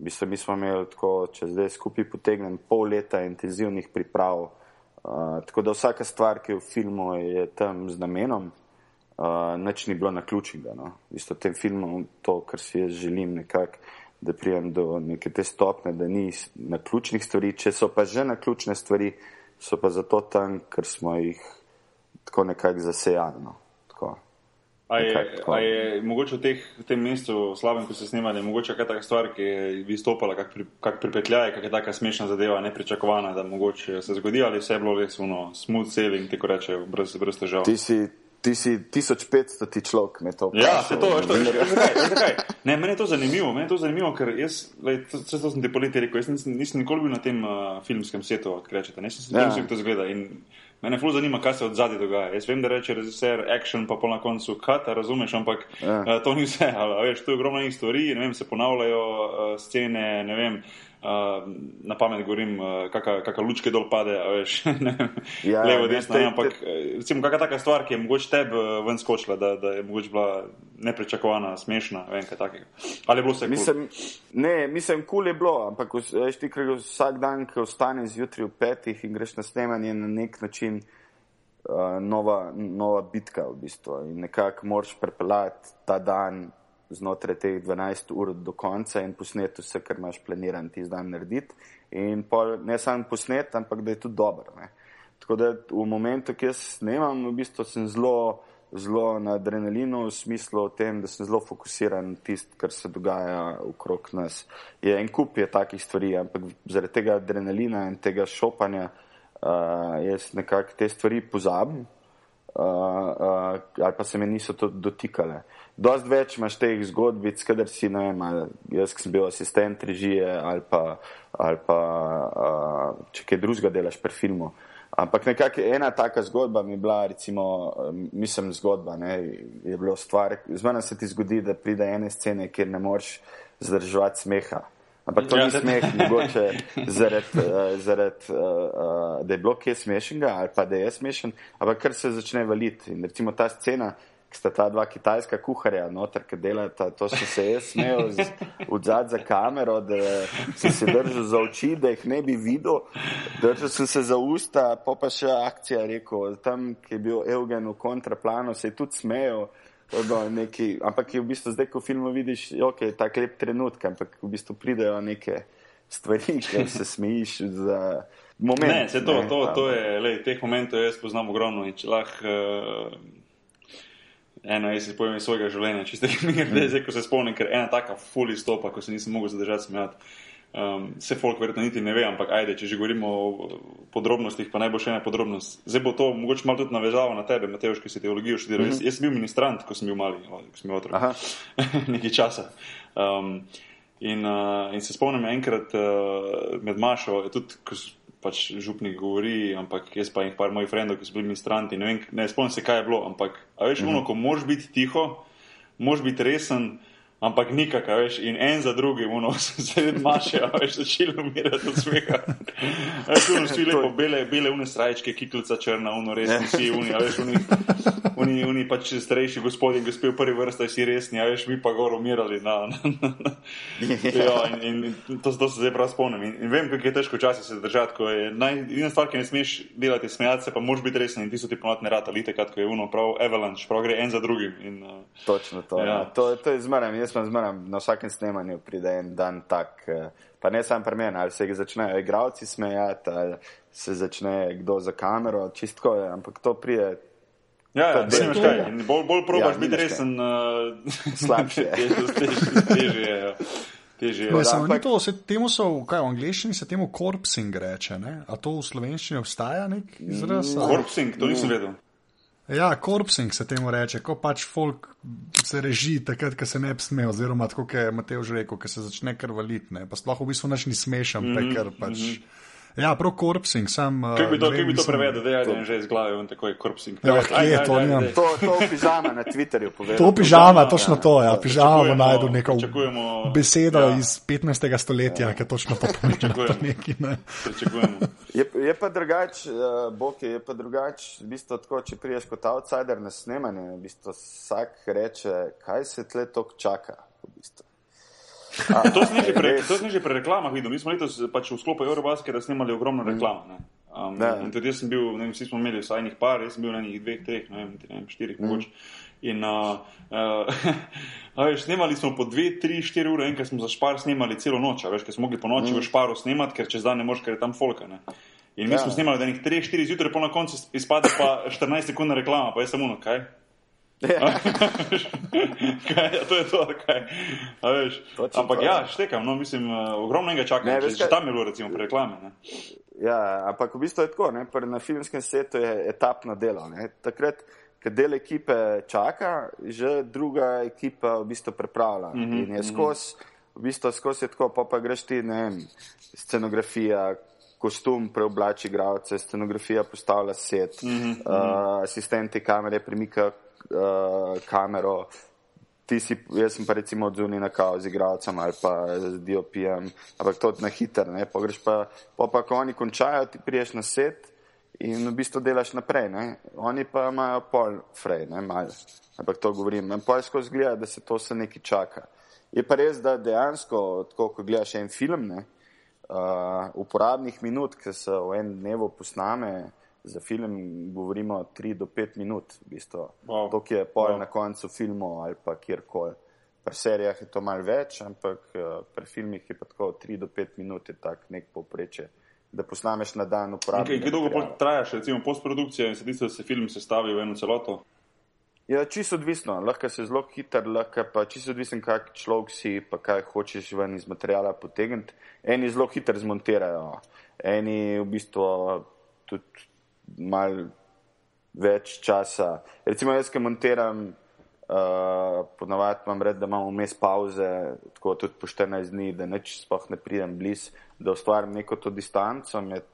Ne. Mislim, mi smo imeli tako, če zdaj skupaj potegnem, pol leta intenzivnih priprav, Uh, tako da vsaka stvar, ki je v filmu, je tam z namenom, uh, nič ni bilo na ključnega. No. V tem filmu, to, kar si jaz želim, nekak, da prijem do neke te stopne, da ni na ključnih stvari. Če so pa že na ključne stvari, so pa zato tam, ker smo jih tako nekako zasejali. No. A je, a je mogoče v, teh, v tem mestu, slabem, ko se snimali, mogoče kakšna taka stvar, ki je izstopala, kak, pri, kak pripetljaj, kakšna taka smešna zadeva, nepričakovana, da mogoče se zgodi ali vse je bilo res uno, smooth sailing, tako reče, brez, brez težav. Ti si, ti si 1500 ti človek, me to. Ja, se to, veš, to, veš, zakaj? Ne, meni je to zanimivo, meni je to zanimivo, ker jaz, lej, to, to, to sem ti poleti rekel, jaz nisem, nisem nikoli bil na tem uh, filmskem setu, kaj rečete, nisem se ja. tem, kdo zgleda. In, Mene ful zanima, kaj se od zadaj dogaja. Jaz vem, da reče režiser action, pa pol na koncu cut, razumeš, ampak ja. uh, to ni vse. Ali, veš, tu je ogromno njih stvari, ne vem, se ponavljajo uh, scene, ne vem, uh, na pamet govorim, uh, kakšne lučke dol pade, veš, ne vem, ja, levo, desno, te, ampak te... recimo kakšna taka stvar, ki je mogoče tebi ven skočila, da, da je mogoče bila neprečakovana, smešna, vem, kaj takega. Ali je bilo vse cool? mislim, Ne, mislim, kul cool je bilo, ampak veš ti, ker vsak dan, ko ostaneš zjutraj v petih in greš na snemanje na nek način, uh, nova, nova bitka v bistvu. In nekako moraš prepeljati ta dan znotraj teh 12 ur do konca in posneti vse, kar imaš planiran ti zdaj narediti. In pol, ne samo posneti, ampak da je tudi dobro. Tako da v momentu, ki jaz snemam, v bistvu sem zelo, zelo na adrenalinu, v smislu tem, da sem zelo fokusiran na tisto, kar se dogaja okrog nas. Je en kup je takih stvari, ampak zaradi tega adrenalina in tega šopanja uh, jaz nekako te stvari pozabim. Uh, uh, ali pa se me niso to dotikale. Dost več imaš teh zgodbic, kadar si, ne vem, jaz sem bil asistent režije ali pa, ali pa uh, če kaj drugega delaš pri filmu. Ampak nekako ena taka zgodba mi je bila, recimo, mislim, zgodba, ne, je bilo stvar, zmerno se ti zgodi, da pride ene scene, kjer ne moreš zdržati smeha. Ampak to ja, ni smeh, mogoče zaradi, uh, zarad, uh, uh, da je bilo kje smešnega ali pa da je smešen, ampak kar se začne valiti. In recimo ta scena, ki sta ta dva kitajska kuharja, noter, ki delata, to so se jaz smel odzad za kamero, da sem se držal za oči, da jih ne bi videl, držal sem se za usta, pa pa še akcija rekel, tam, ki je bil Eugen v kontraplanu, se je tudi smejal. Neki, ampak je v bistvu zdaj, ko film vidiš, je okay, tako lep trenutek, ampak v bistvu pridejo neke stvari, ki se smejiš za moment. Ne, se to, ne, to, to je, lej, teh momentov jaz poznam ogromno in če lahko. Uh, Eno, jaz se spomnim iz svojega življenja, čisto mir, mm. zdaj, ko se spomnim, ker ena taka fully stopa, ko se nisem mogel zadržati smejati. Um, se folk verjetno niti ne ve, ampak ajde, če že govorimo o podrobnostih, pa naj bo še ena podrobnost. Zdaj bo to mogoče malo tudi navezalo na tebe, Mateoš, ki si teologijo študiral. Mm -hmm. jaz, jaz sem bil ministrant, ko sem bil mali, ko sem bil otrok. Nekaj časa. Um, in, uh, in se spomnim enkrat uh, med Mašo, tudi, ko pač župnik govori, ampak jaz pa in par mojih frendov, ki so bili ministranti, ne, vem, ne spomnim se, kaj je bilo, ampak a veš, mm -hmm. ono, ko moraš biti tiho, moraš biti resen, ampak nikakor, veš, in en za drugim, ono, se vidi maše, veš, začeli umirati od smeha. Veš, ono, vsi lepo, bele, bele une strajčke, kiklica črna, ono, resni vsi, uni, a veš, uni, uni, uni pač starejši gospodin, ki spil prvi vrsta, si resni, a veš, mi pa gor umirali na, na, na, na. Ja, in, in, to, to se zdaj prav spomnim. In, in vem, kako je težko včasih se držati, ko je najjedina stvar, ki ne smeš delati, smejati se, pa moraš biti resen in ti so ti ponovno ne rata, lite, kot je uno, prav avalanche, prav gre en za drugim. In, uh, Točno to. Ja. Ja. To, to je zmeraj, jaz sem zmeraj na vsakem snemanju pride en dan tak. eh, Pa ne samo pri meni, ali se začnejo igravci smejati, ali se začne kdo za kamero, čistko je, ampak to prije Ja, ja, ne veš kaj. Bolj, bolj probaš Ja, biti resen, uh, Slabše. težje, je. ja. Težje je. Samo ni ampak- to, se temu so, kaj v angleščini se temu corpsing reče, ne? A to v slovenščini obstaja nek izraz? Corpsing, to nisem vedel. Ja, corpsing se temu reče, ko pač folk se reži takrat, ko se ne bi smel, oziroma tako, kot je Matej že rekel, ko se začne krvaliti, ne? pa sploh v bistvu nič ni smešen, mm -hmm, ker pač. Mm -hmm. Ja, prav corpsing, sam. Kaj bi to, uh, kaj bi to prevedel, da je že iz glave, on tako je corpsing. Ja, kje ajde, je to, ajde, nimam. ajde. To, to pižama na Twitterju povedal. To pižama, točno to, ja, pižama bo najdu neko besedo ja. ja. iz 15. stoletja, ja. ki točno to pomeni. Pričakujemo. Neki, ne. Je, je pa drugač, uh, Bok je pa drugač, v bistvu tako, če priješ kot outsider na snemanje, v bistvu vsak reče, kaj se tle tok čaka. Bistvu. To sem že pri, pri reklamah videl. Mi smo letos pač v sklopu Eurobasketa snemali ogromno reklam. Ne? Um, Da. in tudi jaz sem bil, ne vem, vsi smo imeli vsaj enih par, jaz sem bil na enih dveh, treh, ne vem, ne vem štirih mm. mogoče. In uh, uh, a veš, snemali smo po dve, tri, štiri ure, enkrat smo za špar snemali celo noč, a veš, ker smo mogli po noči mm. v šparu snemati, ker čez dan ne moreš, ker je tam folka. Ne? In mi Ja. smo snemali od enih 3-4 zjutraj, po na koncu izpade pa 14 sekund reklama, pa je samo ono, kaj? Ja. kaj, to je to, kaj. Točno ampak to, ja, ja. štekam, no, mislim, ogromno enega čakam, Ne, veš kaj- tam je bilo recimo pri reklami. Ne. Ja, ampak v bistvu je tako, ne? Na filmskem svetu je etapno delo. Ne? Takrat, ko del ekipe čaka, že druga ekipa v bistvu pripravlja. Mm -hmm, in je skozi, v bistvu skozi je tako, pa, pa greš ti, ne vem, scenografija. Kostum preoblači igralce, scenografija postavlja set, mm -hmm. uh, asistenti kamere premikajo uh, kamero, si, jaz sem pa recimo odzuni na kao z igralcem ali pa z DOP-jem, ampak to na hiter, ne, pogreš pa, pa, pa ko oni končajo, ti priješ na set in v bistvu delaš naprej, ne, oni pa imajo pol frej, ne, malo, ampak to govorim, in pol skozi gleda, da se to se nekaj čaka. Je pa res, da dejansko, tako ko gledaš en film, ne, uh, uporabnih minut, ki se v en dnevu posname, za film govorimo 3 do 5 minut, v bistvu. Wow. To, ki je pol Wow. na koncu filmov ali pa kjerkoli. Pri serijah je to malo več, ampak uh, pri filmih je pa tako 3 do 5 minut, je tak nek povpreče. Da posnameš na dan uporabnika. kaj, kaj dolgo trajaš, recimo postprodukcija in se tisto, da se film sestavi v eno celoto? Ja, čisto odvisno. Lahko se zelo hiter, lahko pa čisto odvisen, kak človek si, pa kaj hočeš ven iz materijala potegniti. Eni zelo hiter zmontirajo, eni v bistvu tudi mal več časa. Recimo jaz, ki montiram, uh, ponavadi imam red, da imam vmes pauze, tako tudi po 14 dni, da neč sploh ne pridem bliz, da ustvarim neko to distanco med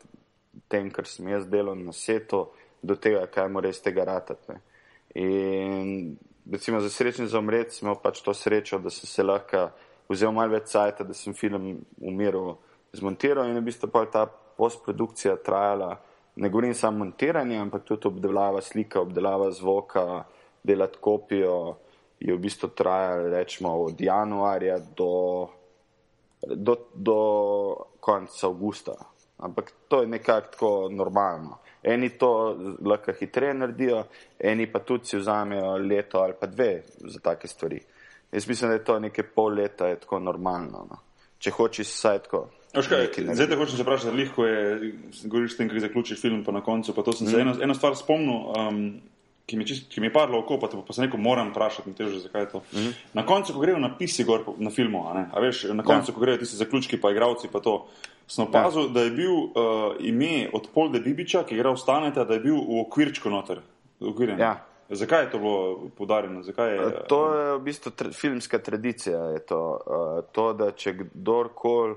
tem, kar sem jaz delal na setu, do tega, kaj mora iz tega ratati. ne. In recimo za srečen za umret sem imel pač to srečo, da sem se lahko vzel malo več cajta, da sem film umiral, zmontiral in v bistvu pa ta postprodukcija trajala. Ne govorim samo montiranje, ampak tudi obdelava slika, obdelava zvoka, delati kopijo je v bistvu trajalo rečemo od januarja do, do, do konca avgusta. Ampak to je nekako tako normalno. Eni to lahko hitreje naredijo, eni pa tudi si vzamejo leto ali pa dve za take stvari. Jaz mislim, da je to nekaj pol leta, je tako normalno. No. Če hočeš vsaj tako. Kaj, zdaj te hočem se vprašati, lihko je, govoriš s tem, kako zaključiš film, pa na koncu, pa to sem Mhm. se eno, eno stvar spomnil, um, ki mi, čist, ki mi je padlo oko, pa, pa se neko moram vprašati, te že zakaj je to. Mhm. Na koncu, ko grejo napisi gor na filmu, a, ne, a veš, na koncu, Ja. ko grejo tisti zaključki, pa igravci, pa to, sem opazil, da je bil uh, ime od Polde Bibiča, ki je igral Staneta, da je bil v okvirčku noter. Okvirjen. Ja. Zakaj je to bilo podarjeno? Zakaj je, To je v bistvu tra filmska tradicija. To, uh, to, da če kdorkoli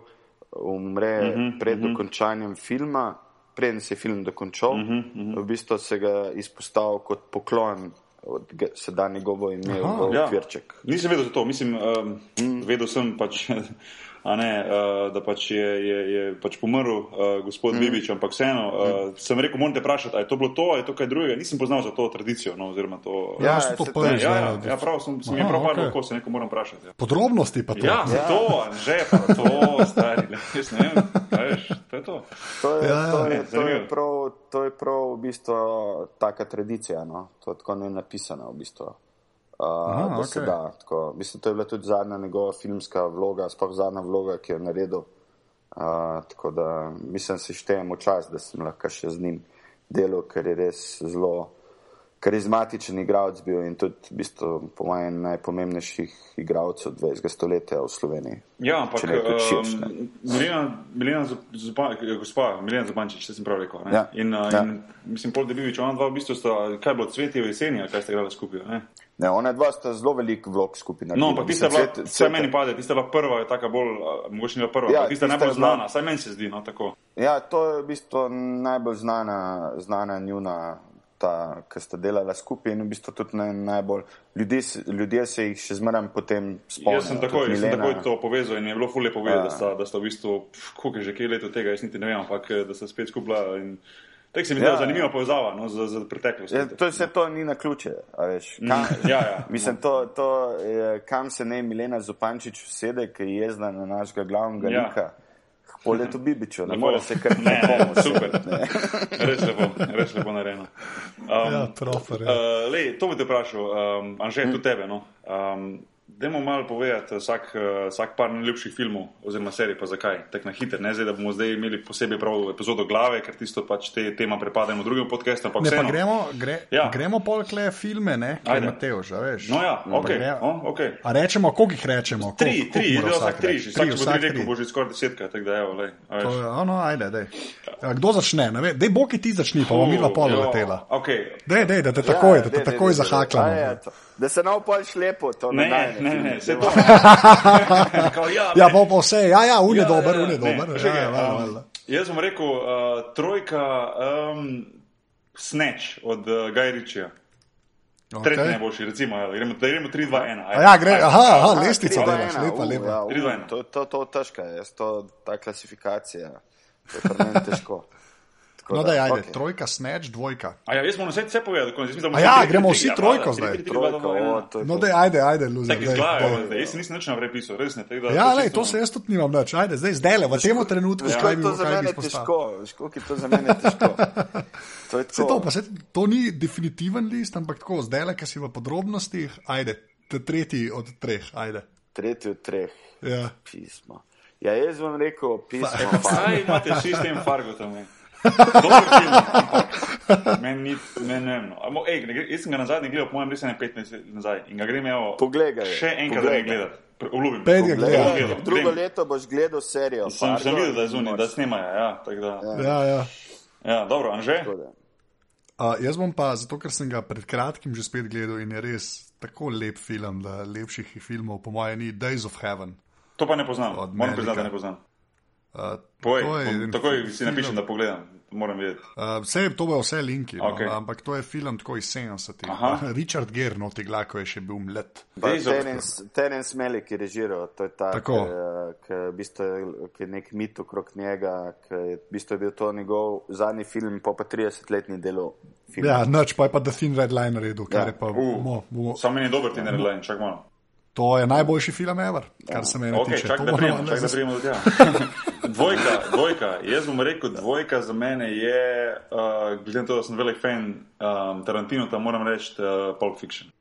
umre uh Mhm, -huh, pred uh -huh. dokončanjem filma, preden se je film dokončal, uh -huh, uh -huh. v bistvu se ga izpostavil kot poklon od ge- sedaj njegovo ime Aha. v Ja. okvirček. Nisem vedel za to, mislim, um, mm. vedel sem pač. A ne, uh, da pač je, je, je pač pomrl uh, gospod mm. Bibič, ampak vseeno uh, sem rekel, morate vprašati, ali je to bilo to, ali je to kaj drugega. Nisem poznal za to tradicijo. No, oziroma to, Ja, Ja, to prvič. ja, ja, ja, prav sem, sem Aha, jim prav okay. se neko moram vprašati. Ja, Podrobnosti pa to. ja, ja. to, že pa to, stari, jaz ne vem, kaj veš, to je to. To je, Ja, to, ja. je, Ne, to, je prav, to je prav v bistvu taka tradicija. No? To je tako ne napisano. V bistvu. Uh, Aha, da se okej. da, tako. Mislim, to je bila tudi zadnja njegova filmska vloga, sploh zadnja vloga, ki jo je naredil. Uh, tako da mislim, se štejem v čas, da sem lahko še z njim delal, ker je res zelo karizmatičen igralec bil in tudi v bistvu, po mojem najpomembnejših igralcev 20. stoletja v Sloveniji. Ja, ampak ne širše, ne. um, Milena, Milena Zupan, gospa Milena Zupančič, če sem prav rekel. ne? Ja. In, uh, Ja. in mislim, Pol Debivič, ona dva v bistvu sta, kaj bilo, cvetje v jeseni, kaj ste igrali skupaj. Ne? Ne, ona dva sta zelo velik vlog naredila. No, ampak tista bila, Cvet- Cvete- meni pade, tista bila prva, je taka bolj, mogoče ni bila prva, Ja, tista tista najbolj znana, saj meni se zdi, no tako. Ja, to je v bistvu najbolj znana, znana njuna, ta, ki sta delala skupaj in v bistvu tudi naj, najbolj. Ljudje, ljudje se jih še zmeraj potem spomnijo. Jaz sem takoj, jaz sem takoj to povezal in je bilo fulje povedati, Ja. da, sta, da sta v bistvu, koliko je že kaj leto tega, jaz niti ne vem, ampak eh, da sta spet skupaj. in Tako se mi Ja. ja. zanimiva povezava no, z, z preteklostjo. Ja, to vse to ni na ključe, a veš. Kam, ja, ja. Mislim, to, to je, kam se ne Milena Zupančič usede, ki je jezna na našega glavnega Ja. lika. Polje to Bibiču, ne Lepo. more se kar Ne, ne, super. ne. Res lepo, res lepo narejeno. Um, Ja, proper, ja. Uh, lej, to bi te vprašal, um, Anže, tudi tebe. No? Um, Dajmo malo povedati vsak, uh, vsak par najljubših filmov oziroma serij, pa zakaj, tako na hitro. Ne zdaj, da bomo zdaj imeli posebej prav epizodo glave, ker tisto pač te tema prepademo drugim Ne, pa vseeno. gremo, gre, Ja. ja. gremo pol kle filme, ne, Ajde. kaj Mateoš, a veš. No ja, ok, gre- o, okay. A rečemo, koliko jih rečemo? Tri, Koliko- tri, koliko mora je vsak tri, že vsak, bo vsak tri rekel, tri. bo že skoraj desetka, tako da evo, lej. a veš. To je, ono, ajde, dej. Ja, Kdo začne? Ne ve- Dej, Boki ti začni, pa bomo mi dva pol Jo, letela. Okay. Dej, dej, da te takoj, Ja, da te dej, takoj zahaklamo. Da se nav pol šlepo, to Ne, nadaljne ne, filme, ne, se da to. Kao, ja, Ja, ne. bo pa vse, ja, ja, un je Ja, dober, ja, un je ne, dober. čakaj, Ja, valjda, um, valjda. Jaz bom rekel uh, trojka um, Snatch od uh, Guy Ritchija. Tretji najboljši, recimo, ja, gremo, da gremo 3, 2, 1. A Ja, gre, aha, aha, A, lestvico tri, dva, delaš, ena, lepa, lepa. ja, u, Tri, dva, ena. To, to, to težka je, jaz to, ta klasifikacija. To je pri meni težko. Tako No, da, da, ajde, okej. trojka, snatch, dvojka. A ja, jaz moram vse, vse povedati, bomo A vse ja, tri, gremo tri, vsi ja, trojko zdaj. ena. o, No, to. da, ajde, ajde, luzer. Tako iz daj, glave, daj. valjda, jaz nisem nič naprej pisal, res ne. da Ja, to le, čisto- to se jaz tudi nimam več. Ajde, zdaj, zdaj le, v tem trenutku, Veš, kaj bi je to za mene težko, kako je to za mene težko. To je Se to, to. pa se, to ni definitiven list, ampak tako, zdaj le, ki si v podrobnostih, ajde, te tretji od treh, ajde. Tretji od treh Ja. pismo. Ja, jaz vam rekel pismo. Fargo. Kaj imate vsi s tem Fargotom? ej? Dober film, ampak meni ni, ne vem. no. Ej, ne Jaz sem ga na zadnji gledal, po mojem, res ne 15 let nazaj in ga grem evo, Poglej še enkrat poglej gledati. Obljubim. Pejdi ga gledal, Drugo leto boš gledal serijo. Sem, Fargo videl, da je zunaj, da snemajo. Ja, da. Ja, ja. Ja, dobro, Anže? Uh, jaz bom pa, zato ker sem ga pred kratkim že spet gledal in je res tako lep film, da lepših filmov, po mojem, ni Days of Heaven. To pa ne poznam. Moram priznati, da ne poznam. Uh, to je takoj film- si napišem, da pogledam. Uh, vse, to bo vse linki, no, Okej. ampak to je film tako iz 70. Aha. Richard Gere noti gla, ko je še bil of- Terence, Malick je režiral, to je ta, ki v bistvu je- je nek mit okrog njega, ki je v bistvu bil to njegov zadnji film, pa pa 30-letni delo filma. Ja, noč pa je pa The Thin Red Line naredil, kar Ja. je pa. Uh, Mo, mo, Sam meni je dober ti naredil, čak malo. to je najboljši film ever, kar se mene Ok, tiče. čak To da prijemo, čak da prijemo do tega. dvojka, dvojka. Jaz bom rekel, dvojka za mene je, uh, glede na to, da sem velik fan um, Tarantino, tam moram reči uh, Pulp Fiction.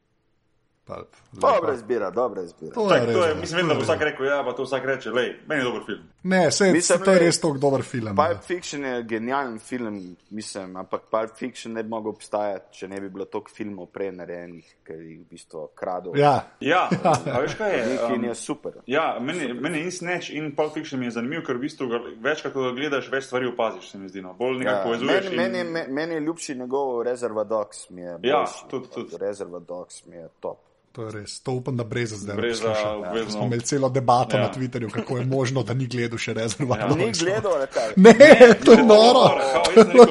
Pulp. Dobra izbira, dobra izbira. To je to je, res. mislim, vem, da bo vsak rekel, ja, pa to vsak reče, lej, meni je dober film. Ne, se, Mislim, to je res tako dober film. Pulp ja. Fiction je genijalen film, mislim, ampak Pulp Fiction ne bi mogel obstajati, če ne bi bilo toliko filmov prej narejenih, ker jih v bistvu krado. Ja, Ja, a veš kaj je? Neki in Um, je super. Ja, meni, meni in Snatch in Pulp Fiction mi je zanimiv, ker v bistvu večkrat, ko ga gledaš, več stvari opaziš, se mi zdi. No. Bolj nekako Ja, povezuješ. meni, meni, je- me- meni je ljubši njegov Reserva Dogs, mi je Ja, boljši. tudi, tudi. Reserva Dogs mi je top. To je res. To upam, da brez zdaj. Breza, obvezno. Smo imeli celo debato Ja. na Twitterju, kako je možno, da ni gledal še rezervat. Ja. Ni gledal, ali kaj? Ne, to je noro.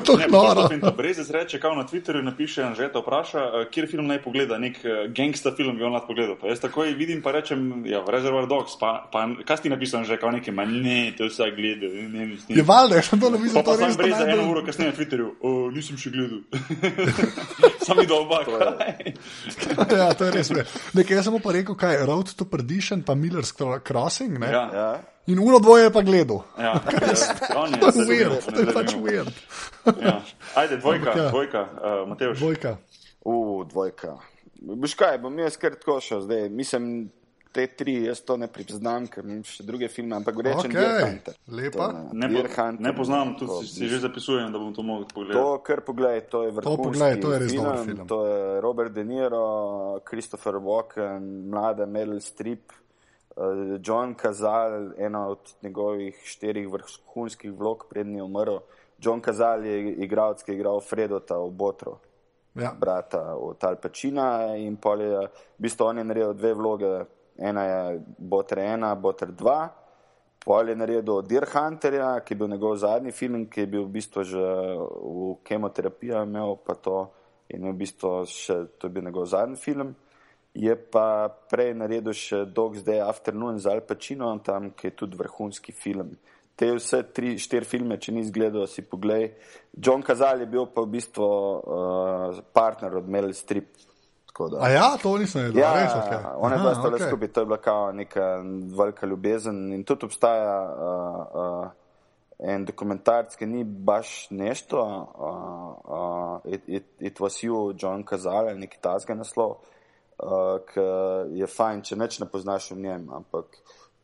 To je noro. Brezec reče, kao na Twitterju napiše, že te vpraša, eh, kjer film naj pogleda, nek eh, gangsta film bi on rad pogledal. Pa jaz takoj vidim, pa rečem, ja, Reservoir Dogs, pa, pa kaj ti napisal, že kao nekaj, ma ne, to vsak gleda, ne, ne, ne. Je valjda, sem to napisal, Pa pa to res brez eno najbolj- uro kasneje na Twitterju, o, nisem še gledal. sam videl oba. kaj. Ja, to je res. Ne. Nekaj, jaz sem pa rekel, kaj je Road to Perdition, pa Miller's Cro- Crossing. Ne? Ja, Ja. In uno dvoje je pa gledal. ja, ja, on je To je weird, to je pač weird. Ja. Ajde, dvojka, Ampak ja. dvojka, uh, Mateoš. Dvojka. U, dvojka. Boš kaj, bom jaz kar tako šel zdaj. Mislim, te tri, jaz to ne priznam, ker imam še druge filme, ampak rečem, Okej, Deer Hunter. lepa. To Ne, Deer po, ne poznam, to- tudi si, si že zapisujem, da bom to mogel pogledati. To, kar pogledaj, to je vrhunski poglej, to je res film, dober film. To je Robert De Niro, Christopher Walken, mlada Meryl Streep, eh, John Cazal, ena od njegovih štirih vrhunskih vlog, prednji je umrl. John Cazal je igralec, ki je igral Fredota v Botro, Ja. brata od Al Pacina in pol je, v bistvu on je naredil dve vloge, ena je Botr 1, Botr 2. Pol je naredil Deer Hunterja, ki je bil njegov zadnji film, ki je bil v bistvu že v kemoterapiji, imel pa to in v bistvu še, to je bil njegov zadnji film. Je pa prej naredil še Dog's Day Afternoon z Al Pacinom, tam, ki je tudi vrhunski film. Te vse tri, štiri filme, če nisi gledal, si poglej. John Cazal je bil pa v bistvu uh, partner od Meryl Streep. Da- A ja, to nisem vedel. Ja, res, okay. ona je bila Aha, stala okej. skupaj, to je bila kao neka velika ljubezen in tudi obstaja uh, uh, en dokumentarc, ki ni baš nešto, uh, uh, it, it, it was you, John Cazal, ali neki tasga naslov, uh, ki je fajn, če neč ne poznaš v njem, ampak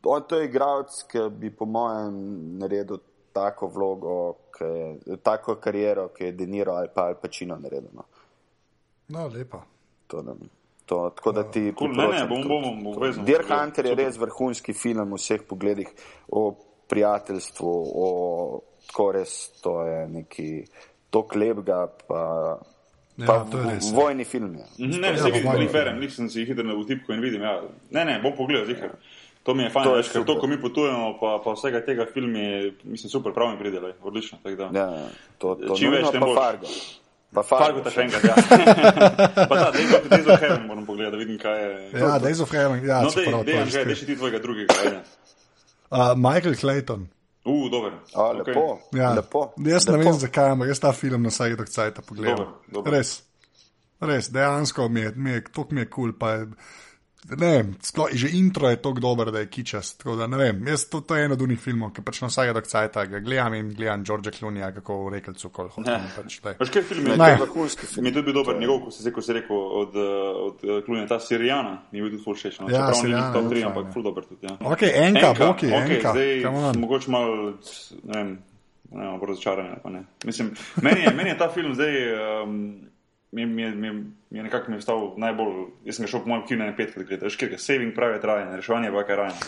on to je igralec, ki bi po mojem naredil tako vlogo, ki je, tako kariero, ki je Deniro ali pa Al Pacino naredil. No. No, lepa. To, da, to, tako da ti Cool, ne, ne, bom, bom, bom obvezno. Deer. Hunter je res vrhunski film v vseh pogledih, o prijateljstvu, o tako res, to je neki tok lepega, pa, Ja, pa to je res, ja. vojni film je. Mhm, Ne, Ja, jih berem, nisem si hitro na vtipku in vidim. Ja. Ne, ne, bom pogledal, zihar. To mi je fajn, veš, ker to, ko mi potujemo, pa, pa vsega tega filmi, mislim, super, prav mi pridelaj, odlično. da. Ja, to, to Čim več, tem pa boljše. Fargo. Pa Fargo ta še enkrat, ja. pa ta, Days of, Heaven moram pogledati, da vidim, kaj je. Ja, Days of Heaven, ja, no, čeprav dej, to dej, je že, dej še ti tvojega drugega, ajde. Uh, Michael Clayton. Uh, dober. A, lepo, Ja. lepo. Jaz ne lepo. vem, zakaj, ampak jaz ta film na vsake dok cajt pogledam. Dober, dober. Res, res, dejansko mi je, mi je, to mi je kul. Cool, ne sploh, že intro je tako dober, da je kičast. Tako da ne vem, jaz to, to je en od unih filmov, ki pač na vsake dok cajt ga gledam in gledam Georgea Clooneyja, kako v rekelcu kol hočem. Pač. Veš, kaj film je? Ne. Vrhunski film. Mi je tudi dober njegov, ko si, ko si rekel, od, eh, od uh, Klunja, ta Sirijana, mi je bil tudi ful všeč. No. Ja, Čeprav ni Syriana bil top je 3, fajn, ampak ja. ful dober tudi. Ja. Ok, enka, boki, okay, enka. Zdaj, mogoče malo, ne vem, ne vem, bolj razočaran. ali pa ne. Mislim, meni je, meni je ta film zdaj, um, mi, mi, mi, mi je nekako mi je stal najbolj, jaz sem šel po mojem kinu na petkrat veš, ker je saving pravi trajen, reševanje pa je rajen.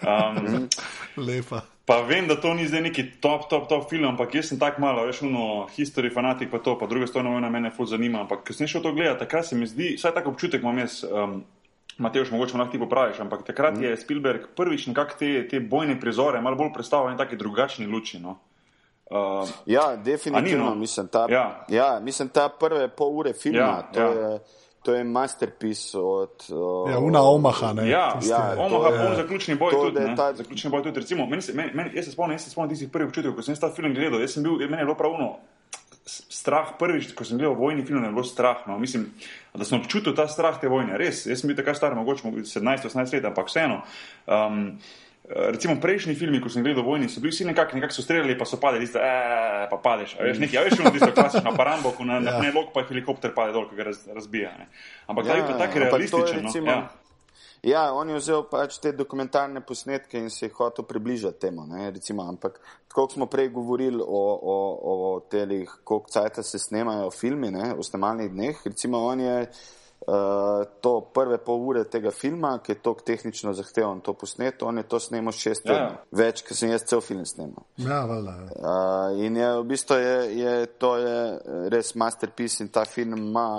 Um, Lepa. Pa vem, da to ni zdaj neki top, top, top film, ampak jaz sem tako malo, veš, uno, history fanatik pa to, pa druga stvar vojna mene ful zanima. Ampak, ko sem šel to gledati, takrat se mi zdi, vsaj tako občutek imam jaz, um, Mateoš, mogoče lahko ti popraviš, ampak takrat je Spielberg prvič nekako te, te bojne prizore malo bolj predstavil in taki drugačni luči. No. Uh, Ja, definitivno, ni, no? mislim, ta, Ja. ja, mislim, ta prve pol ure filma, Ja, to, ja. Je, to je masterpiece od. Uh, Ja, una Omaha, ne. Ja, ja, to Omaha, je- on zaključni boj to, tudi. ta- Zaključni boj tudi. Recimo, meni se, meni, meni, jaz se spomnim, jaz se spomnim tistih prvih občutkov, ko sem ta film gledal. Jaz sem bil, meni je bilo pravno strah prvič, ko sem gledal vojni film, je bilo strah. No. Mislim, da sem občutil ta strah te vojne. Res, jaz sem bil takrat star, mogoče 17-18 let, ampak vseeno. Um, Recimo prejšnji filmi, ko sem gledal vojni, so bili vsi nekako, nekako so streljali, pa so padali, tiste, "Eee, pa padeš. A veš, neki, a veš, ono tisto klasično, pa Rambo, ko na, na Ja. ja. lok pa helikopter pade dol, ko ga raz, razbija. Ne. Ampak ja, ta je pa tako realističen. recimo- No. Ja. Ja, on je vzel pač te dokumentarne posnetke in se je hotel približati temu. Ne, recimo, ampak tako kot smo prej govorili o, o, o telih, koliko cajta se snemajo filmi ne, v snemalnih dneh, recimo on je uh, to prve pol ure tega filma, ki je tako tehnično zahteven to posnet, on je to snemal šest Ja, ja. tednov. Več, ker sem jaz cel film snemal. Ja, valjda. ja. Uh, in je v bistvu je, je, to je res masterpiece in ta film ima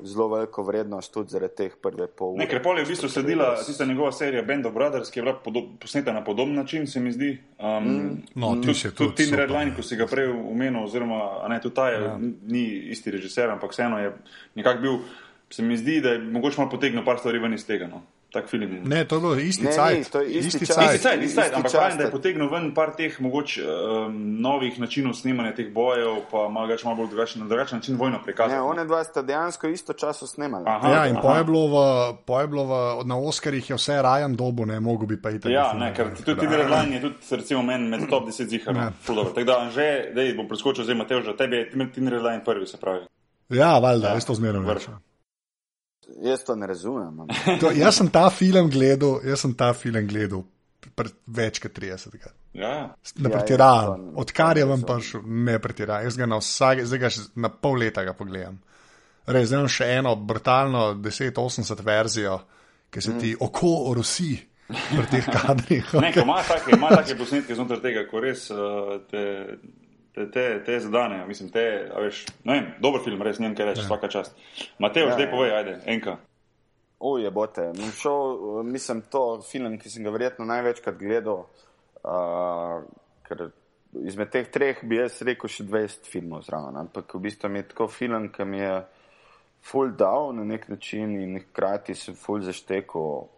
zelo veliko vrednost tudi zaradi teh prve pol ure. Ne, ker pol je v bistvu sledila tista njegova serija Band of Brothers, ki je bila podo posneta na podoben način, se mi zdi. Um, mm. No, ti si tudi, tudi tudi Tin super, Red Line, ko si ga prej omenil, oziroma a ne, tudi ta je, ja. ni isti režiser, ampak vseeno je nekako bil, se mi zdi, da je mogoče malo potegnil par stvari ven iz tega. No. Tak film je. Ne, to je bilo isti cajt. to je isti cajt. Isti cajt, ampak pravim, da je potegnil ven par teh mogoče um, novih načinov snemanja teh bojev, pa malo, malo bolj drugačen, drugačen način vojno prikazati. Ne, one dva sta dejansko istočasno snemali. Aha, Ja, in aha. po je bilo, v, po je bilo v, na Oscarjih je vse rajan dobo, ne mogo bi pa iti. Ja, ne, ker tudi Tin Red Line je tudi recimo meni med top 10 zihar. Ja. No. Dobro. Tako da, že, dej, bom preskočil zdaj Mateo, že tebi je Tin Red Line prvi, se pravi. Ja, valjda, Ja, jaz to zmerno rečem. Jaz to ne razumem. To, jaz sem ta film gledal, jaz sem ta film gledal pred več kot 30 let. Ja, ja. Ne Ja, pretiravam, ja, to- odkar je vam ne prišel, ne pretiravam. Jaz ga na vsak, zdaj ga na pol leta ga pogledam. Res, zdaj imam še eno brutalno 1080 verzijo, ki se ti oko orosi pri teh kadrih. Ne, ko ima take, ima take posnetke znotraj tega, ko res uh, te, te, te, te zadanejo. Mislim, te, a veš, ne vem, dober film, res, ne vem, kaj reči, vsaka čast. Mateo, Ja, zdaj ja. povej, ajde, enka. Uje, bote. Šel, mislim, to film, ki sem ga verjetno največkrat gledal, uh, ker izmed teh treh bi jaz rekel še 20 filmov zraven. Ampak v bistvu mi je tako film, ki mi je full dal na nek način in hkrati sem full zaštekel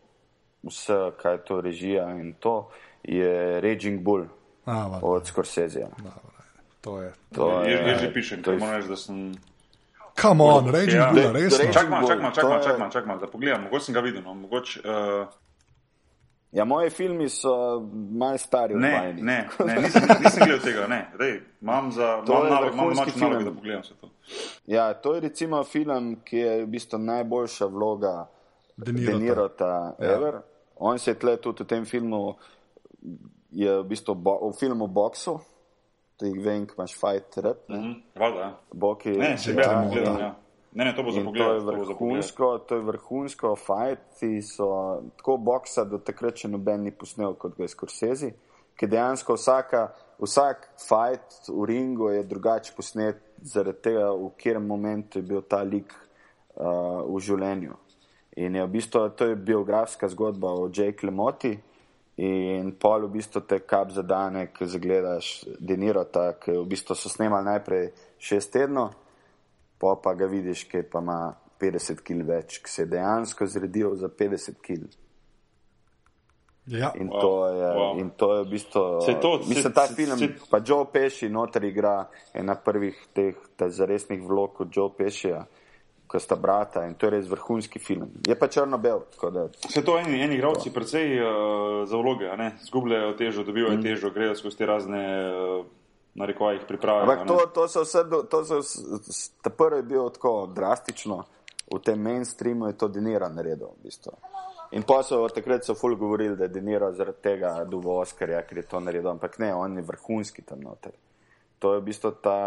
vse, kaj je to režija in to je Raging Bull A, valjda, od Scorseseja. To je. To Je, je- je že pišem, to ker je- reči, da sem. Come on, Raging Ja. Bull, resno. da Čakaj malo, čakaj malo, čakaj malo, čakaj malo, čakaj malo, da pogledam, mogoče sem ga videl, no, mogoče. Uh, Ja, moji filmi so malo stari od ne, vajinih. ne, ne, nisem, nisem gledal tega, ne, dej, imam za, To imam je nalog, imam vrhunski domačo nalogo, film. da pogledam vse to. Ja, to je recimo film, ki je v bistvu najboljša vloga De Nirota. Denirota Ja. ever. On se je tle tudi v tem filmu, je v bistvu bo, v filmu Boxu, ti vem, imaš ne? Mhm, Valjda, ja. Boki. Ne, se Ja, berem, ja. pogledam, ja. Ne, ne, to bo za to je pogled, to pogled. vrhunsko, to je vrhunsko, fajti so tako boksa, do takrat še noben ni posnel kot ga je Scorsese, ki dejansko vsaka, vsak fajt v ringu je drugače posnet zaradi tega, v katerem momentu je bil ta lik uh, v življenju. In je v bistvu to je biografska zgodba o Jake Lemoti. In pol v bistvu te kap zadane, ki zagledaš Denirota, ki v bistvu so snemali najprej šest tednov, pa pa ga vidiš, ki pa ima 50 kg več, ki se je dejansko zredil za 50 kg. Ja. In, Wow, to je, wow. in to je v bistvu. Saj to- mislim, saj- ta saj- film, saj- pa Joe Pesci noter igra ena prvih teh ta zaresnih vlog kot Joe Pescija, ko sta brata in to je res vrhunski film. Je pa črno-bel, da Se to eni, eni igralci precej uh, za vloge? Zgubljajo težo, dobivajo mm. težo, grejo skozi te razne, uh, na rekovajih, priprave. Ampak to, to so vse, to so, ta prvi je bil tako drastično, v tem mainstreamu je to Denira naredil. V bistvu. In pa so takrat so ful govorili, da je Deniro zaradi tega dubo Oscarja, ker je to naredil, ampak ne, on je vrhunski tam noter. To je v bistvu ta,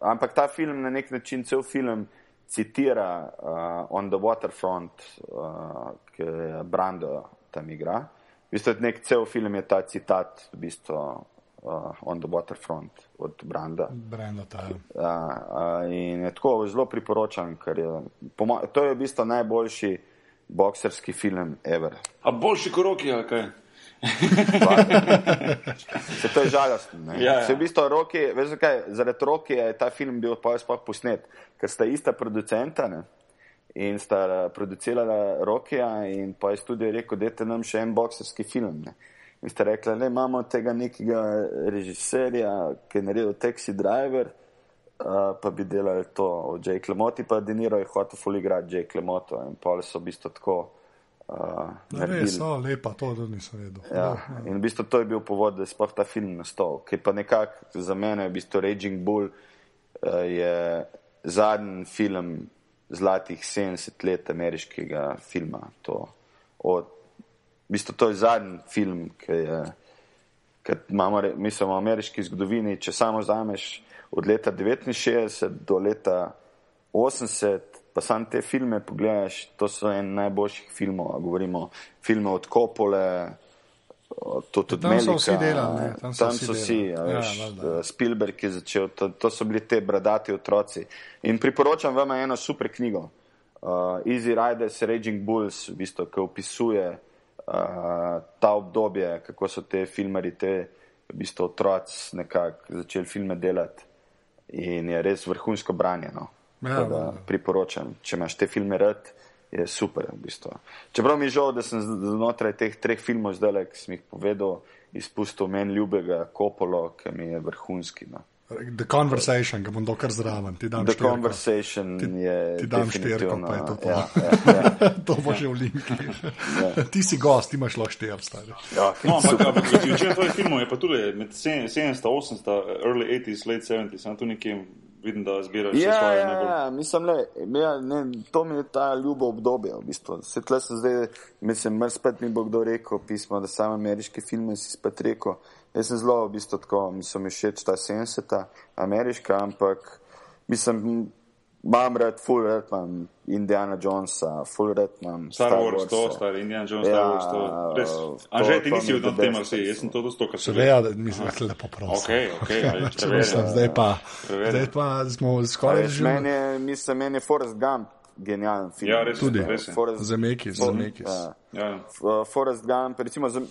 ampak ta film na nek način, cel film citira uh, On the Waterfront, uh, ki je Brando tam igra. V bistvu je nek cel film je ta citat, v bistvu uh, On the Waterfront od Branda. Brenda, ta. Ja, a, in je tako zelo priporočam, ker je, to je v bistvu najboljši bokserski film ever. A boljši koroki, ali kaj? Se to je žalostno. Ja, ja. Se v bistvu roki, veš zakaj, zaradi roki je ta film bil pa sploh posnet, ker sta ista producenta ne? in sta eh, producirala Rokija in pa je studio rekel, dajte nam še en bokserski film. Ne? In sta rekla, ne, imamo tega nekega režiserja, ki je naredil Taxi Driver, uh, pa bi delali to o Jake Lemoti, pa Deniro je hotel fuligrati Jake Lemoto in pa so v bistvu tako uh, Res, naredili. o, lepa, to tudi nisem vedel. Ja, in v bistvu to je bil povod, da je sploh ta film nastal, ki pa nekako za mene, v bistvu Raging Bull uh, je zadnji film zlatih 70 let ameriškega filma. To, od, v bistvu to je zadnji film, ki je, ki imamo, mislim, v ameriški zgodovini, če samo vzameš od leta 69 do leta 80, pa sam te filme pogledaš, to so en najboljših filmov, govorimo filme od Kopole, to tudi Tam so Melika, vsi delali, ne, tam so tam vsi so vsi. Ja, veš, valjda. eh, Spielberg je začel, to, to so bili te bradati otroci. In priporočam vam eno super knjigo. uh, Easy Riders, Raging Bulls, v bistvu, ki opisuje uh, ta obdobje, kako so te filmari, te v bistvu otroci nekako začeli filme delati. In je res vrhunsko branjeno. Ja, da ja. priporočam, če imaš te filme rad, je super. V bistvu. Čeprav mi je žal, da sem znotraj teh treh filmov zdaj, ki sem jih povedal, izpustil meni ljubega Kopolo, ki mi je vrhunski. No. The Conversation, ga bom dokar zraven. Ti dam The štirko. Conversation Ti- je. ti dam štirko, pa je to to. Ja, ja, ja. to bo že v linku. ti si gost, ti imaš lahko štir, stari. Ja, No, ampak, večina tvojih filmov je pa tudi med 70, 80, early 80s, late 70s, sem tu nekje vidim, da zbiraš Ja, svoje ja, najbolj. ja, mislim, le, ja, ne, to mi je ta ljubo obdobje. V bistvu. Se tle sem zdaj, mislim, mr spet mi bo kdo rekel pismo, da sam ameriški film si spet rekel. Jaz sem zelo, v bistvu, tako, mislim, mi všeč ta 70-ta ameriška, ampak mislim, imam rad, full rad imam Indiana Jonesa, full rad imam Star, Star Wars, to, Warse. Star Indiana Jones, Ja, Star Wars, to. Res. to- Anže, ti to nisi je od the tema vsi, jaz sem to dosto, kar sem Seveda, da mislim, da lepo prosim. Ok, ok, ali Če mislim, zdaj pa, Preverjam. zdaj pa smo skoraj že Meni je, mislim, meni je Forrest Gump genijalen film. Ja, res je, Tudi. res je. Forrest, zamekis, For- zamekis. ja. Ja. Uh, Forrest Gump, recimo, za, uh,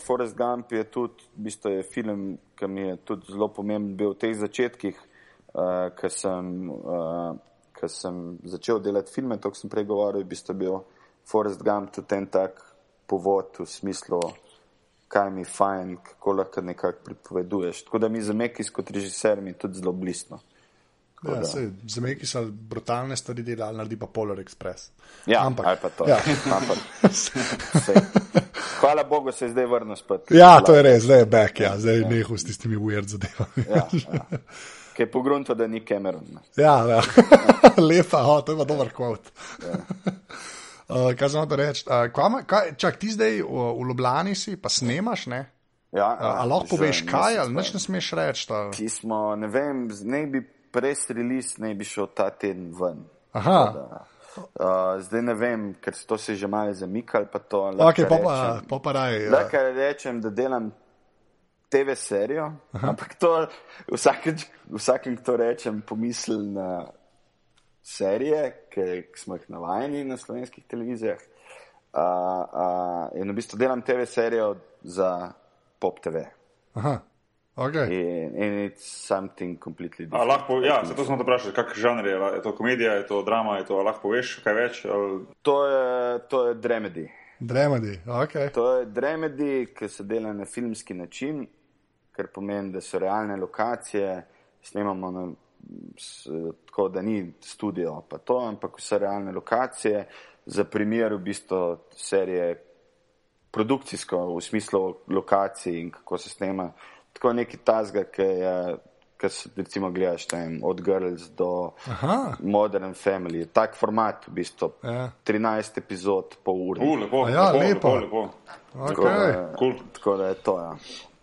Forrest Gump je tudi, v bistvu je film, ki mi je tudi zelo pomemben bil v teh začetkih, uh, ko sem, uh, sem začel delati filme, to, kar sem prej govoril, v bistvu je bil Forrest Gump tudi en tak povod v smislu, kaj mi je fajn, kako lahko nekako pripoveduješ. Tako da mi za Mekis kot režiser mi je tudi zelo blistno. Ja, sej, zameki so brutalne stvari delali, naredi pa Polar Express. Ja, Ampak- ali pa to. ja. Ampak, sej. Hvala Bogu, se je zdaj vrnil spet. Ja, to je res, zdaj je back, ja, zdaj je nehal s tistimi weird zadevami. Ja, ja. Kaj je pogrunto, da ni Cameron. Ja, ja. lepa, oh, to je pa dober kvot. Uh, kaj sem hotel reči? Uh, kaj, kaj, čak, ti zdaj v, v Ljubljani si, pa snemaš, ne? Ja, Uh, a lahko že poveš kaj, ali nič ne smeš reči? Ta... Ki smo, ne vem, naj bi press release, naj bi šel ta teden ven. Aha, Uh, zdaj ne vem, ker to se je že malo zamikalo, pa to ok, pa pa, pa, raj. Uh, lahko rečem, da delam TV serijo, Aha. ampak to vsakeč, vsakem, ko to rečem, pomislim na serije, ki smo jih navajeni na slovenskih televizijah. Uh, uh, in v bistvu delam TV serijo za Pop TV. aha, ok. In, in it's something completely A, different. lahko, ja, zato smo te vprašali, kak žanr je, je to komedija, je to drama, je to, a lahko poveš kaj več? Ali... To je, to je dramedy. Dremadi, ok. To je dramedy, ki se dela na filmski način, kar pomeni, da so realne lokacije, snemamo na, s, tako, da ni studio, pa to, ampak vse realne lokacije, za primer v bistvu serije produkcijsko, v smislu lokacij in kako se snema. Tako neki tazga, ki je. Kar se recimo gledaš tam od Girls do Aha. Modern Family, tak format v bistvu. Ja. 13 epizod, pol ure. U, lepo, A ja, lepo, lepo. lepo, lepo. Tako Ok. da- Cool. Tako da je to. Ja.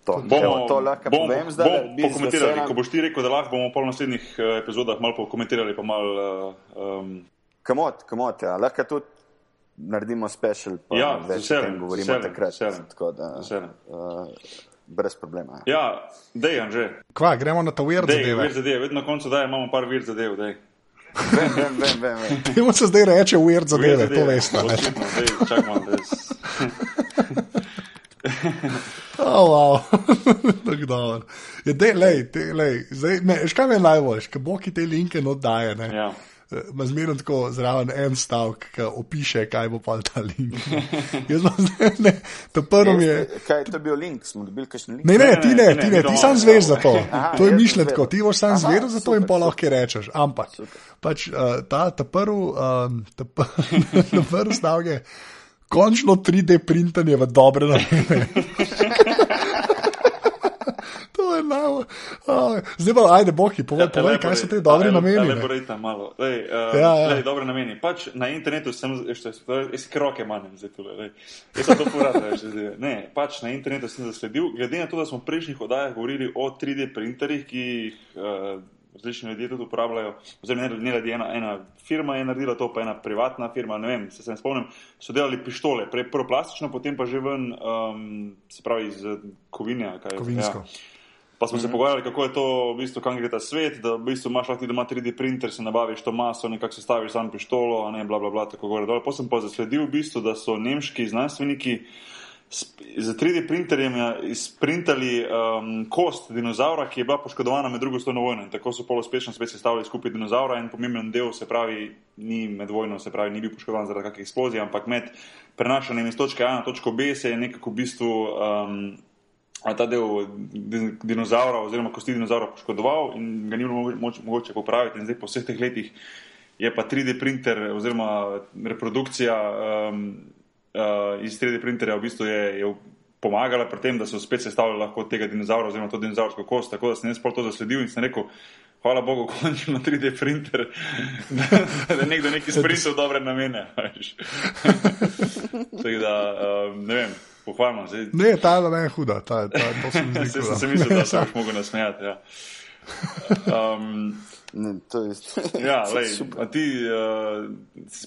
To, Bomo, Evo, to lahko bomo, povem zdaj. bomo pokomentirali, ko boš ti rekel, da lahko bomo pol naslednjih eh, epizodah malo pokomentirali, pa malo. Uh, um, Kamot, kamot, ja. lahko tudi naredimo special, pa Ja, več o tem govorimo veseljem, takrat. veseljem. Tako da, veseljem. uh, brez problema. Ja. ja, dej, Anže, Kva, gremo na ta weird dej, zadeve. vir zadeve, vedno na koncu daj, imamo par vir zadev, dej. Vem, vem, vem, vem, vem. Temu se zdaj reče weird Vir zadeve, to veste. Očitno, dej, čak malo, dej. Oh, wow. Tako dobro. Ja, dej, lej, te, lej, zdaj, ne, veš kaj me je najbolj, ker bo ki te linke oddaje, ne. Ja. Ma zmerno tako zraven en stavek, ki opiše, kaj bo pa ta link. Jaz pa zdaj, ne, to prvo mi je. Kaj je to bil link? Smo dobili kakšen link? Ne, ne, ti ne, ti ne, ti sam zveš za to. Aha, To je mišljeno tako, ti boš sam zvedel za to in super, pa super. lahko rečeš. Ampak, pač uh, ta, ta prvi, um, ta prvi stavek je končno 3D printanje v dobre namene. To je navo. Oh, zdaj pa, ajde, boki, povej, povej kaj so te dobre nameni. ne. Elaborita malo. Lej, uh, Ja, ja. Lej, dobre nameni. Pač na internetu sem, jaz si kroke manjem zdaj tule. Lej. Jaz sem to poradil, veš, zdaj. Ne, pač na internetu sem zasledil, glede na to, da smo v prejšnjih oddajah govorili o 3D printerjih, ki jih uh, različni ljudje tudi uporabljajo. Oziroma, ne, ne radi ena, ena firma je naredila to, pa ena privatna firma, ne vem, se, se ne spomnim, so delali pištole, prej prvo plastično, potem pa že ven, um, se pravi iz eh, kovine. ali kaj, Kovinsko. Ja. Pa smo mm -hmm. se pogovarjali, kako je to, v bistvu, kam gre ta svet, da v bistvu imaš lahko doma 3D printer, se nabaviš to maso, nekako se staviš sam pištolo, a ne bla bla bla, tako gore. Potem pa zasledil v bistvu, da so nemški znanstveniki z 3D printerjem izprintali um, kost dinozaura, ki je bila poškodovana med drugo svetovno vojno. In tako so poluspešno spet sestavili skupaj dinozaura in pomemben del, se pravi, ni med vojno, se pravi, ni bil poškodovan zaradi kakšne eksplozije, ampak med prenašanjem iz točke A na točko B se je nekako v bistvu um, ta del dinozaura oziroma kosti dinozaura poškodoval in ga ni bilo mogoče popraviti. In zdaj po vseh teh letih je pa 3D printer oziroma reprodukcija. Um, uh, iz 3D printerja v bistvu je, je pomagala pri tem, da so spet sestavljali lahko tega dinozaura oziroma to dinozaursko kost, tako da sem jaz pol to zasledil in sem rekel, hvala Bogu, končno 3D printer, da, da nekdo neki sprintal dobre namene. tako da, uh, ne vem. Pohvalno, ne, ta je meni huda, ta, ta, to sem videl. Sem se mislil, da sem jih mogel nasmejati. Ja. Um, Ne, to je ja, lej, ti uh,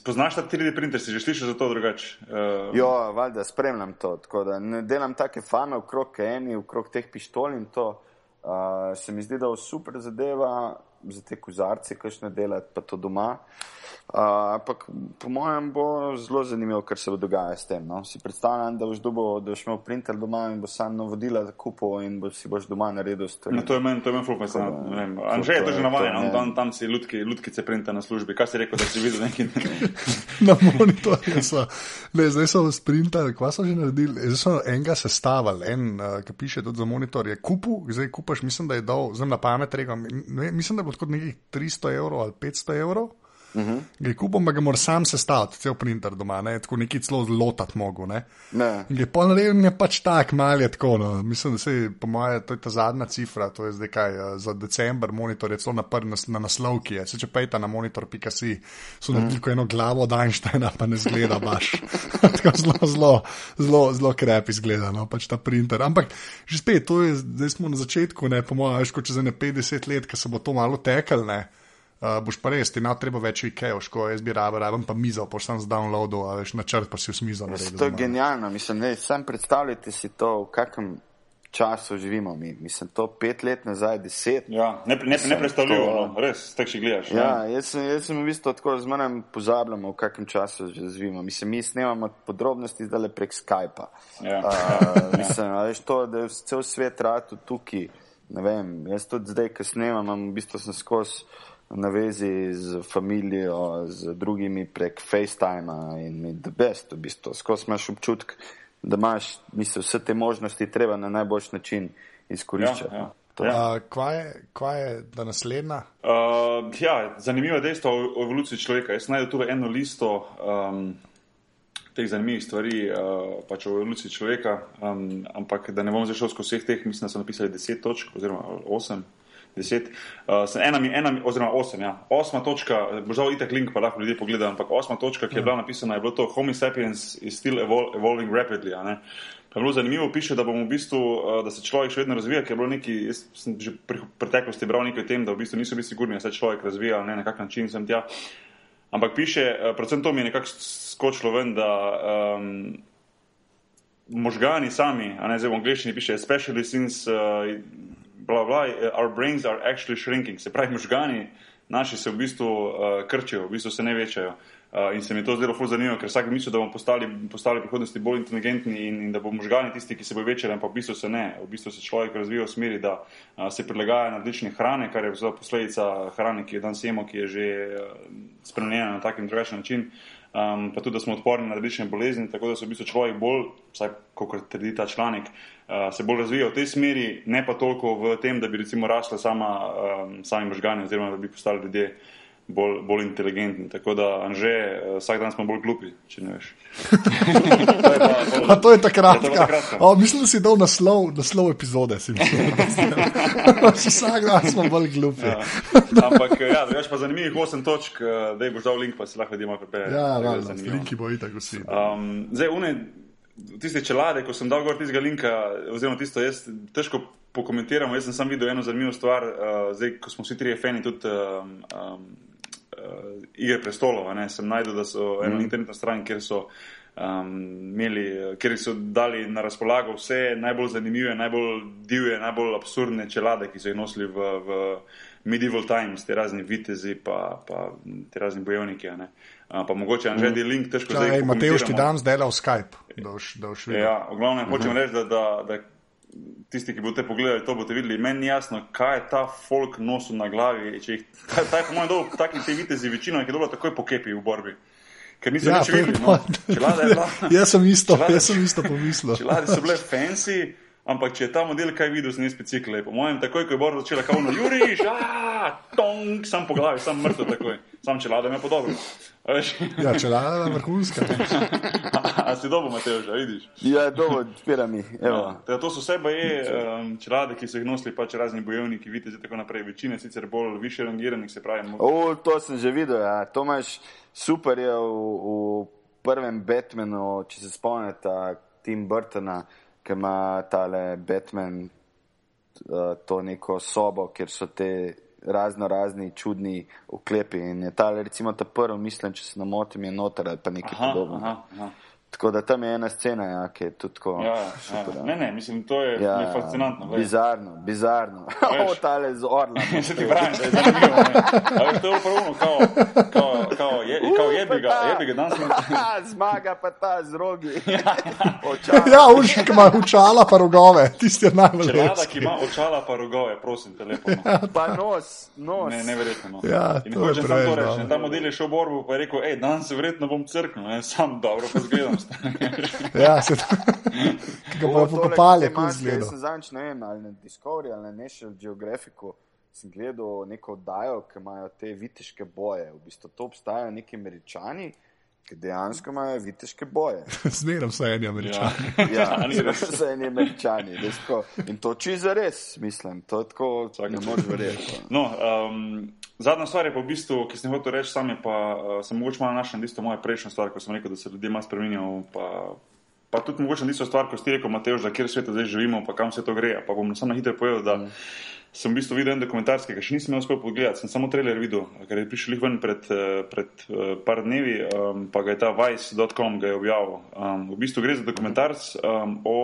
poznaš ta 3D printer, si že slišal za to drugače? Uh, ja, valjda spremljam to. Ne delam take fame okrog eni, okrog teh pištol in to. Uh, se mi zdi, da je super zadeva za te kozarce, kajšne delati pa to doma. Uh, Ampak po mojem bo zelo zanimivo, kar se bo dogajalo s tem. No? Si predstavljam, da boš, dobo, da boš imel printer doma in bo sam navodila za kupo in bo si boš doma naredil stvari. No, to je meni, to je meni fulpaj sam. Anže je to že navajen, on tam, tam si lutki, lutkice printa na službi. Kaj si rekel, da si videl neki? na monitorju so. Ne, zdaj so sprintali, kva so že naredili. Zdaj so enega sestavili, en, uh, ki piše tudi za monitor, je kupu, zdaj kupaš, mislim, da je dal, zdaj na pamet rekam, mislim, da bo tako nekih 300 evrov ali 500 evrov. Uh -huh. Ga kupim, pa ga moram sam sestaviti, cel printer doma, ne? tako neki celo lotat mogo. Je pa narejen, je pač tak, mal je tako. No. Mislim, da se je, po mojem, to je ta zadnja cifra, to je zdaj kaj, eh, za decembr monitor je celo na prvi nas, na naslovki. Se če pejta na monitor, pika si, so uh -huh. naredili eno glavo od Einsteina, pa ne zgleda baš. tako zelo, zelo, zelo, zelo krep izgleda, no, pač ta printer. Ampak že spet, to je, zdaj smo na začetku, ne, po mojem, še čez ne 50 let, ko se bo to malo tekel, ne. Uh, boš pa res, ti ima treba več IKEA, ko jaz bi rabil, rabim pa mizo, pa sem z downloadom, a veš načrt pa si v smizo. To je genialno, mislim, ne, sam predstavljajte si to, v kakem času živimo mi. Mislim, to pet let nazaj, deset. Ja, ne, ne, ne predstavljivo, to, no, res, tako še gledaš. Ja, ja. Jaz, sem, jaz sem v bistvu tako z menem pozabljamo, v kakem času živimo. Mislim, mi snemamo podrobnosti zdaj prek Skypa. Ja. Uh, mislim, ja. veš to, da je cel svet rado tukaj, ne vem, jaz tudi zdaj, ko snemam, v bistvu sem skozi na vezi z družino, z drugimi prek FaceTime in the best, v bistvu. Skozi imaš občutek, da imaš misli, vse te možnosti treba na najboljši način izkoriščati. Ja, ja. Uh, kva, je, kva je da naslednja? Uh, ja, zanimivo je dejstvo o evoluciji človeka. Jaz najdem tu eno listo um, teh zanimivih stvari uh, pač o evoluciji človeka, um, ampak da ne bom zašel skozi vseh teh, mislim, da so napisali deset točk oziroma osem deset, uh, ena, ena, oziroma osem. Ja. Osma točka, možgal itak link, pa lahko ljudje pogledajo, ampak osma točka, ki je bila napisana, je bilo to: Homo sapiens is still evol evolving rapidly. Pa je bilo zanimivo, piše, da, v bistvu, uh, da se človek še vedno razvija, ker je bilo neki, jaz sem že pri preteklosti bral nekaj o tem, da v bistvu niso bili sigurni, da se človek razvija ali ne, na kak način sem tja. Ampak piše, uh, predvsem to mi je nekako skočilo ven, da um, možgani sami, a ne zdaj v angliščini piše, especially since uh, bla, bla, eh, our brains are actually shrinking, se pravi, možgani naši se v bistvu uh, krčijo, v bistvu se ne večajo. Uh, in se mi to zelo zanimivo, ker vsak misli, da bomo postali, postali v prihodnosti bolj inteligentni in, in da bomo možgani tisti, ki se bojo večali, ampak v bistvu se ne. V bistvu se človek razvija v smeri, da uh, se prilagaja na različne hrane, kar je posledica hrane, ki jo danes jemo, ki je že uh, spremenjena na tak in drugačen način. Um, pa tudi, da smo odporni na različne bolezni, tako da se v bistvu človek bolj, vsaj kot trdi ta članek, uh, uh, se bolj razvija v tej smeri, ne pa toliko v tem, da bi recimo rasla sama, um, sami možgani, oziroma da bi postali ljudje bolj, bolj inteligentni. Tako da, Anže, uh, vsak dan smo bolj glupi, če ne veš. to je, pa, to je takrat. Mislim, da si dal naslov, naslov epizode. vsak dan smo bolj glupi. ja. Ampak, ja, veš pa zanimivih 8 točk, da je boš dal link, pa si lahko ljudje malo prepelješ. Ja, ja, linki bo itak vsi. Um, zdaj, une, tiste čelade, ko sem dal gor tistega linka, oziroma tisto, jaz težko pokomentiramo. Jaz sem sam videl eno zanimivo stvar, uh, zdaj, ko smo vsi trije fani tudi um, um, uh, igre prestolov. Ne, sem najdel, da so eno mm. internetno stran, kjer so um, imeli, ker so dali na razpolago vse najbolj zanimive, najbolj divje, najbolj absurdne čelade, ki so jih nosili v, v medieval times, te razni vitezi, pa, pa te razni bojevniki. Uh, pa mogoče nam že mm. link težko zdaj. Matej, ti danes delal Skype, da boš videl. Ja, v glavnem hočem uh -huh. reči, da, da, da tisti, ki boste pogledali, to boste videli. Meni ni jasno, kaj je ta folk nosil na glavi. Jih, taj, taj, po mojem, dolgo takih te vitezi, večino je dobro takoj pokepi v borbi. Ker nisem ja, več videl. No. jaz sem isto, čelade, jaz sem isto pomislil. Čelade so bile fancy. Ampak, če je ta model kaj videl, se ne specikle. Po mojem, takoj, ko je Bor začela kauno, Juriš, a, tong, sam po glavi, sam mrtev takoj. Sam čelada me podobno. ja, čelada je vrhunska. a si dobro, Mateo, že vidiš? Ja, dobro, odpira mi. Ja, to so vse baje um, čelade, ki so jih nosili pač razni bojevniki, vidite, tako naprej. Večina sicer bolj više rangiranih, se pravi. O, to sem že videl, ja. To imaš super je v, v prvem Batmanu, če se spomnite, Tim Burtona ki ima tale Batman uh, to neko sobo, kjer so te razno razni čudni uklepi. In je tale, recimo, ta prvi, mislim, če se namotim, je noter ali pa nekaj podobnega. Tako da tam je ena scena, ja, ki je tudi tako. Ja, ja, super, ja. Ne, ne, mislim, to je, ja, je fascinantno. Veš. Bizarno, bizarno. O, tale z orla. Se ti pravi, da je zanimivo. Ampak to je prvo, kao, kao, kao jebi ga, jebi ga, danes. Zmaga pa ta z rogi. ja, uši, ki ima očala pa rogove, tisti je najbolj. Čelada, ki ima očala pa rogove, prosim, telefon. pa nos, nos. Ne, neverjetno. No. Ja, In hoče sam to reči. Ta model je šel v borbu, pa je rekel, hej, danes se verjetno bom crknil, sam dobro pa zgledam ja, se to. Ki ga bomo pokopali, kot zgleda. Jaz sem zanč, ne vem, ali na Discovery ali na National Geographicu sem gledal neko oddajo, ki imajo te viteške boje. V bistvu to obstajajo neki američani, ki dejansko imajo viteške boje. Zmeram se eni američani. Ja, zmeram se eni američani. Desko. In to čisto res, mislim. To je tako, ne moreš verjeti. No, um, Zadnja stvar je pa v bistvu, ki sem hotel reči, sam je pa, uh, sem mogoče malo našel isto moja prejšnja stvar, ko sem rekel, da se ljudje malo spremenijo. Pa, pa tudi mogoče isto stvar, ko ste rekel, Mateoš, da kjer sveta zdaj živimo, pa kam se to gre. Pa bom samo na hitro povedal, da mm. Sem v bistvu videl en dokumentarski, ki še nisem uspel pogledati, sem samo trailer videl, ker je prišel ven pred, uh, pred uh, par dnevi, um, pa ga je ta vice.com ga je objavil. Um, v bistvu gre za dokumentarc um, o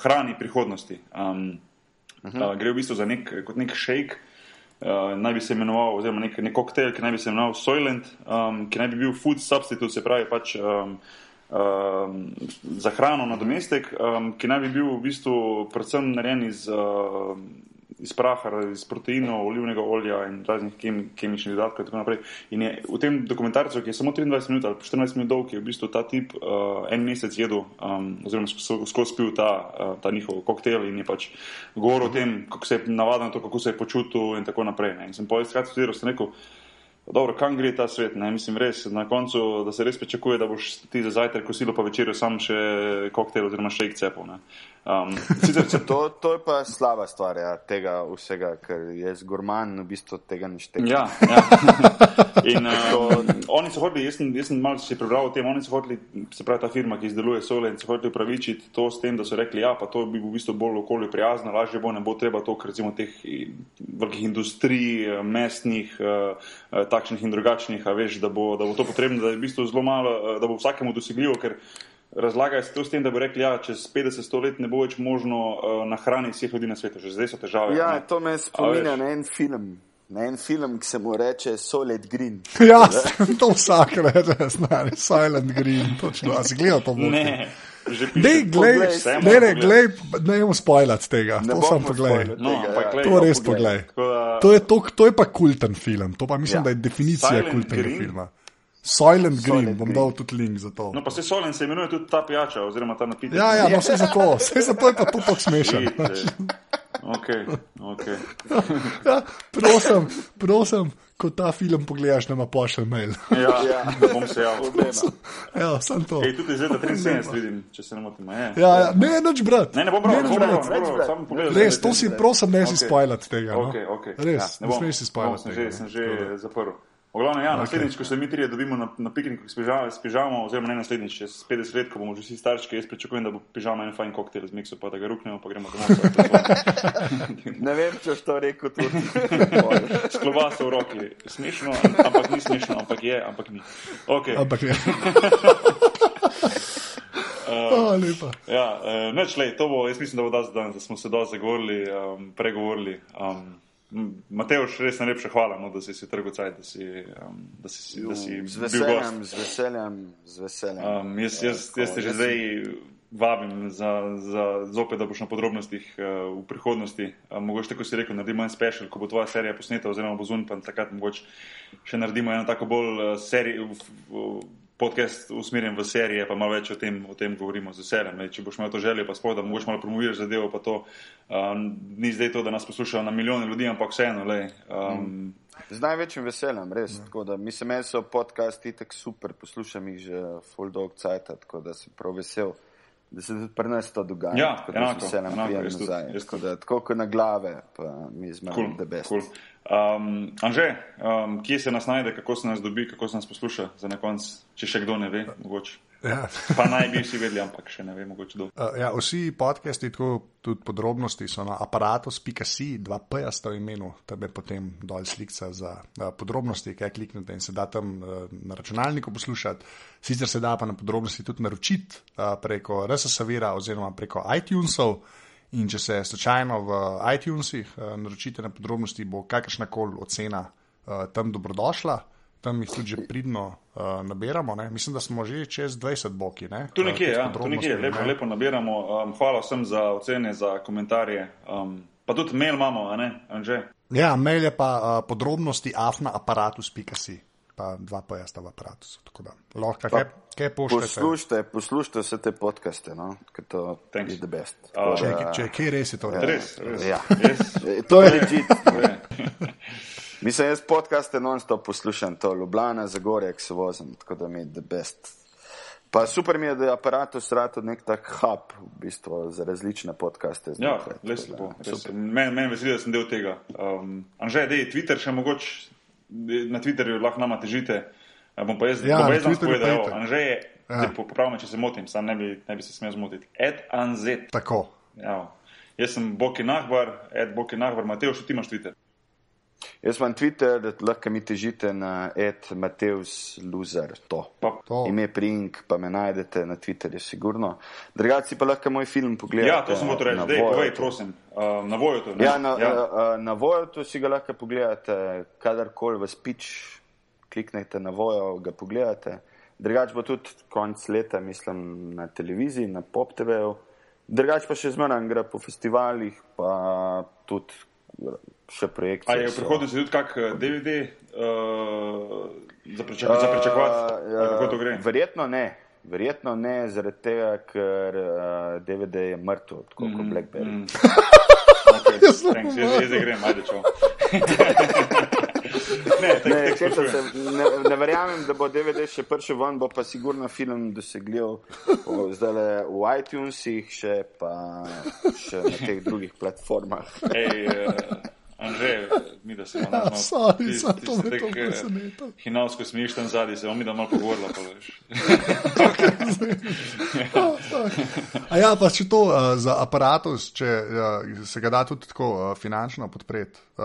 hrani prihodnosti. Um, uh -huh. uh, gre v bistvu za nek, kot nek shake. Uh, naj bi se imenoval, oziroma nek, nek koktejl, ki naj bi se imenoval Soylent, um, ki naj bi bil food substitute, se pravi pač um, um, za hrano na domestek, um, ki naj bi bil v bistvu predvsem narejen iz uh, iz praha, iz proteinov, olivnega olja in raznih kem, kemičnih dodatkov in tako naprej. In je v tem dokumentarcu, ki je samo 23 minut ali 14 minut dolg, je v bistvu ta tip uh, en mesec jedel, um, oziroma skozi pil ta, uh, ta njihov koktejl in je pač govoril o tem, kako se je navadil na to, kako se je počutil in tako naprej. Ne. In sem povedal, skratka, tudi sem rekel, Dobro, kam gre ta svet? Ne? Mislim, res, na koncu, da se res pričakuje, da boš ti za zajtrk, kosilo pa večerjo sam še koktejl oziroma še cepov. Um, se... to, to je pa slaba stvar ja, tega vsega, ker je zgorman, v bistvu tega ne šteka. Ja, ja. In uh, oni so hodili, jaz sem, jaz sem malo si prebral o tem, oni so hodili, se pravi ta firma, ki izdeluje sole in so hodili upravičiti to s tem, da so rekli, ja, pa to bi v bistvu bolj okolju prijazno, lažje bo, ne bo treba to, ker recimo teh velikih industrij, mestnih, uh, takšnih in drugačnih, a veš, da bo, da bo to potrebno, da je v bistvu zelo malo, eh, da bo vsakemu dosegljivo, ker razlagajo se to s tem, da bo rekli, ja, čez 50-100 let ne bo več možno uh, nahraniti vseh ljudi na svetu, že zdaj so težave. Ja, ne? to me spominja na en film. Na en film, ki se mu reče Solid Green. Ja, to vsak reče, znani, Silent Green, točno, a si gledal to movie? Ne. Ne, glej, ne, ne, glej, ne bomo spoilati tega. Ne to sam poglej. No, ja. To res poglej. To je, to, to je pa kulten film. To pa mislim, ja. da je definicija Silent kultnega Green? filma. Silent Green, Silent bom Green. dal tudi link za to. No, pa se Silent se imenuje tudi ta pijača, oziroma ta napitek. Ja, ja, no, vse za to, vse za to je pa tu tako smešen. Okay, okay. ja, prosim, prosim, ko ta film pogledaš, nama pošlji mail. ja, ja, bom se javil. Ja, sem to. Ej, tudi zdaj, da 73 vidim, če se ne motim. Ja, ja, ne, noč brat. Ne, ne bom bral, ne, ne, bral, ne, bral, samo pogledaj. Res, to si prosim, ne si okay. spoilati tega. No? Okay, okay. Res, ja, ne, ne smeš si spoilati. Sem že, sem že zaprl. Glavno, ja, okay. Naslednjič, ko se mi trije dobimo na, na pikniku s pižamo, oziroma ne naslednjič, čez 50 let, ko bomo že vsi starčki, jaz pričakujem, da bo pižama en fajn koktejl z miksom, pa da ga ruknemo, pa gremo domov. ne vem, če to rekel tudi. Sklova so v roki. Smešno, ampak ni smešno, ampak je, ampak ni. Okay. Ampak je. Hvala lepa. Ja, uh, neč, lej, to bo, jaz mislim, da bo danes dan, da smo se dosti zagovorili, um, pregovorili. Um, Mateoš, res najlepša hvala, no, da si si trgal cajt, da si, um, da si, da si Z bil veseljem, gost. z veseljem, z veseljem. Um, jaz, jaz, Tako, jaz te že jaz zdaj vabim za, za zopet, da boš na podrobnostih uh, v prihodnosti. Um, mogoče tako si rekel, naredimo en special, ko bo tvoja serija posneta, oziroma bo zun, pa takrat mogoče še naredimo eno tako bolj uh, serijo. Podcast usmerjen v serije, pa malo več o tem, o tem govorimo z veseljem. Če boš imel to željo, pa sploh, da mogoče malo promoviraš zadevo, pa to um, ni zdaj to, da nas poslušajo na milijone ljudi, ampak vseeno. Lej, um, Z največjim veseljem, res. Tako Da, mislim, meni so podcasti tako super, poslušam jih že full dog cajt, tako da sem prav vesel, da se tudi pri nas to dogaja. Ja, tako da enako, z veseljem enako, prijem tudi, nazaj. jaz Tako, da, tako kot na glave, pa mi zmemo cool, the best. cool. Um, Anže, um, kje se nas najde, kako se nas dobi, kako se nas posluša za na konec, če še kdo ne ve, mogoče. Ja. Pa naj bi vsi vedeli, ampak še ne ve, mogoče kdo. Uh, ja, vsi podcasti, tako tudi podrobnosti so na aparatus.si, dva P-ja sta v imenu, tam je potem dol slikca za uh, podrobnosti, kaj kliknete in se da tam uh, na računalniku poslušati. Sicer se da pa na podrobnosti tudi naročiti uh, preko RSS-a oziroma preko iTunesov. In če se slučajno v iTunesih uh, naročite na podrobnosti, bo kakršna koli ocena uh, tam dobrodošla. Tam jih tudi že pridno uh, nabiramo. Ne? Mislim, da smo že čez 20 boki. Ne? Tu nekje, Uh, ja, tu nekje, lepo, ne. lepo nabiramo. Um, hvala vsem za ocene, za komentarje. Um, pa tudi mail imamo, ne, Anže? Ja, mail je pa uh, podrobnosti afnaaparatus.si, pa dva pa jaz v aparatusu. Tako da lahko kaj, kaj pošljete. Poslušajte, poslušajte vse te podcaste, no? ker to Thanks. je the best. Če, da- če je kaj res, je to res. Res, res. Ja. Res. E, To je legit. Je. Mislim, jaz podcaste non-stop poslušam, to Ljubljana, Zagorje, ki se vozim, tako da mi je the best. Pa super mi je, da je aparatus rad nek tak hub v bistvu za različne podcaste. Ja, res lepo. Meni men veseli, da sem del tega. Um, Anže, dej, Twitter še mogoče, na Twitterju lahko nama težite. Bom pa jaz, Ja, bom pa jaz danes povedal, itak. Anže je, Ja. ja. me, če se motim, sam ne bi, ne bi se smel zmotiti. Ed Anzet. Tako. Ja. Jaz sem Boki Nahbar, Ed Boki Nahbar, Mateo, še ti imaš Twitter. Jaz imam Twitter, da lahko mi težite na Ed Mateus Loser. To. To. Ime Prink, pa me najdete na Twitterju, sigurno. Drugače pa lahko moj film pogledate. ja, to sem hotel reči. na Dej, povej, prosim. Uh, na Vojotu. ne? Ja, na, ja. ja. na Voyotu si ga lahko pogledate, kadarkoli vas pič, kliknete na Vojo, ga pogledate. Drugač bo tudi konc leta, mislim, na televiziji, na Pop TV-ju. Drugač pa še zmeraj gre po festivalih, pa tudi še projekcije. A je v so. prihodnosti tudi kak eh, DVD uh, za, pričak za pričakovati? Uh, Ali Kako to gre? Verjetno ne. Verjetno ne, zaradi tega, ker uh, DVD je mrtev, tako kot Blackberry. Mm. Okay, thanks, jaz, jaz grem, ajde čau. ne, tek, Ne, česa sprašujem. se, ne, ne verjamem, da bo DVD še prišel ven, bo pa sigurno film dosegljiv zdaj v iTunesih, še pa še na teh drugih platformah. Ej, uh, Anže, mi da se Ja, malo. sorry, samo to me to presenetilo. Hinavsko smiš tam zadnji, se bomo mi da malo pogovorila, pa veš. A ja, pa če to uh, za aparatus, če uh, se ga da tudi tako uh, finančno podpreti. Uh,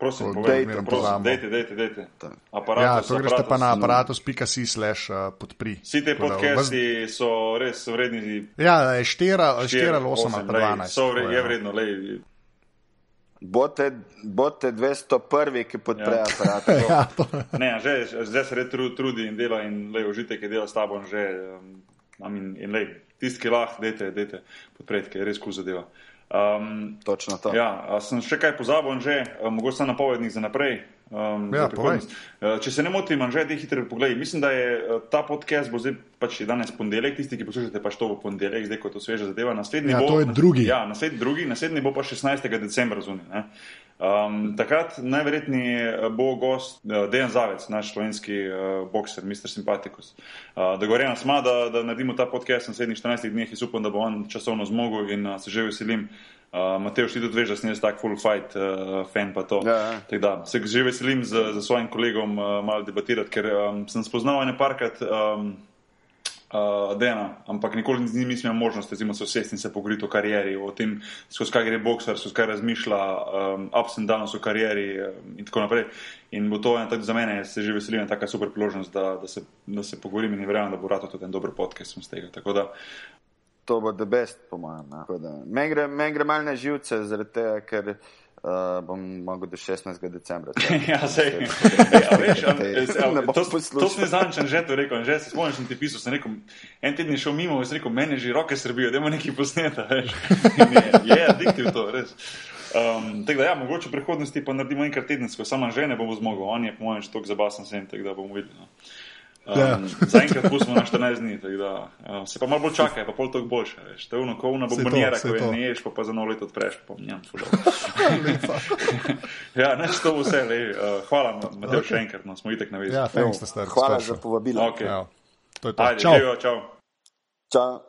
Prosim, ko povej, odmerno prosim, pozabimo. dejte, dejte, dejte. Ja, Aparatus, to greste pa na aparatus. aparatus.si slash podpri. Vsi te da podcasti so res vredni. Ja, je štera, štera, štiri, osem, osem, pa lej, 12. So vre, tako, je ja. vredno, lej. Bote, bote 201, ki podpre Ja. aparat. Ja, to, Ne, že, zdaj se red tru- trudi in dela in lej, užitek je dela s tabo že. Um, I mean, in lej, tisti, ki lahko, dejte, dejte podpreti, ker je res kul zadeva. Um, Točno to. Ja, sem še kaj pozabil, že, mogoče sem napovednik za naprej. Um, Ja. Uh, Če se ne motim, že ti hitro poglej. Mislim, da je uh, ta podcast bo zdaj pač danes ponedeljek, tisti, ki poslušate pač to v ponedeljek, zdaj ko je to sveža zadeva. Naslednji Ja, bo, to je drugi. Ja, naslednji drugi, naslednji bo pa 16. decembra zunaj. Um, takrat najverjetneje bo gost uh, Dejan Zavec, naš slovenski uh, bokser, Mr. Sympathicus. Uh, Dogovorjeno smo, da, da naredimo ta podcast v naslednjih 14 dneh in upam, da bo on časovno zmogel in uh, se že veselim. Uh, Matej, ti tudi veš, da sem jaz tak full fight uh, fan pa to. Ja, ja. Da se že veselim z, z svojim kolegom uh, malo debatirati, ker um, sem spoznal ene parkrat um, uh, Dena, ampak nikoli z njim nisem imel možnosti, recimo, se usesti in se pogovoriti o karieri, o tem, skozi kaj gre bokser, skozi kaj razmišlja, um, ups and downs v karieri um, in tako naprej. In bo to ena tako za mene, se že veselim, taka super priložnost, da, da, se, da se pogovorim in verjamem, da bo rado tudi en dober podcast iz tega. Tako da to bo the best, po mojem. Tako Meni gre, men gre malo na živce, zaradi tega, ker uh, bom mogel do 16. decembra. Ja, sej. Ja, veš, a, Ej, a, ne bom to, to sem zadnjič že to rekel, že se spomniš, ti pisal, sem rekel, en teden je šel mimo, in sem rekel, meni že roke srbijo, da ima nekaj posneta, veš. Je, je adiktiv to, res. Um, tako da, ja, mogoče v prihodnosti pa naredimo enkrat tedensko, sama žene bomo zmogel, on je po mojem že toliko zabasen sem, tako da bomo videli. No. Um, Ja. Zaenkrat pustimo na 14 dni, tako da uh, se pa malo bolj čaka, je pa pol toliko boljše, veš. To je ono, ko una bombonjera, ko je ne ješ, pa pa za novo leto odpreš, pa njam. Lepa. Ja, neč to bo vse, lej. Uh, hvala, Matej, okay. Ok. še enkrat, no, smo itek na vezi. Ja, thanks, ste Hvala za povabilo. Ja, to je to. Ajde, Čau. čau. Čau.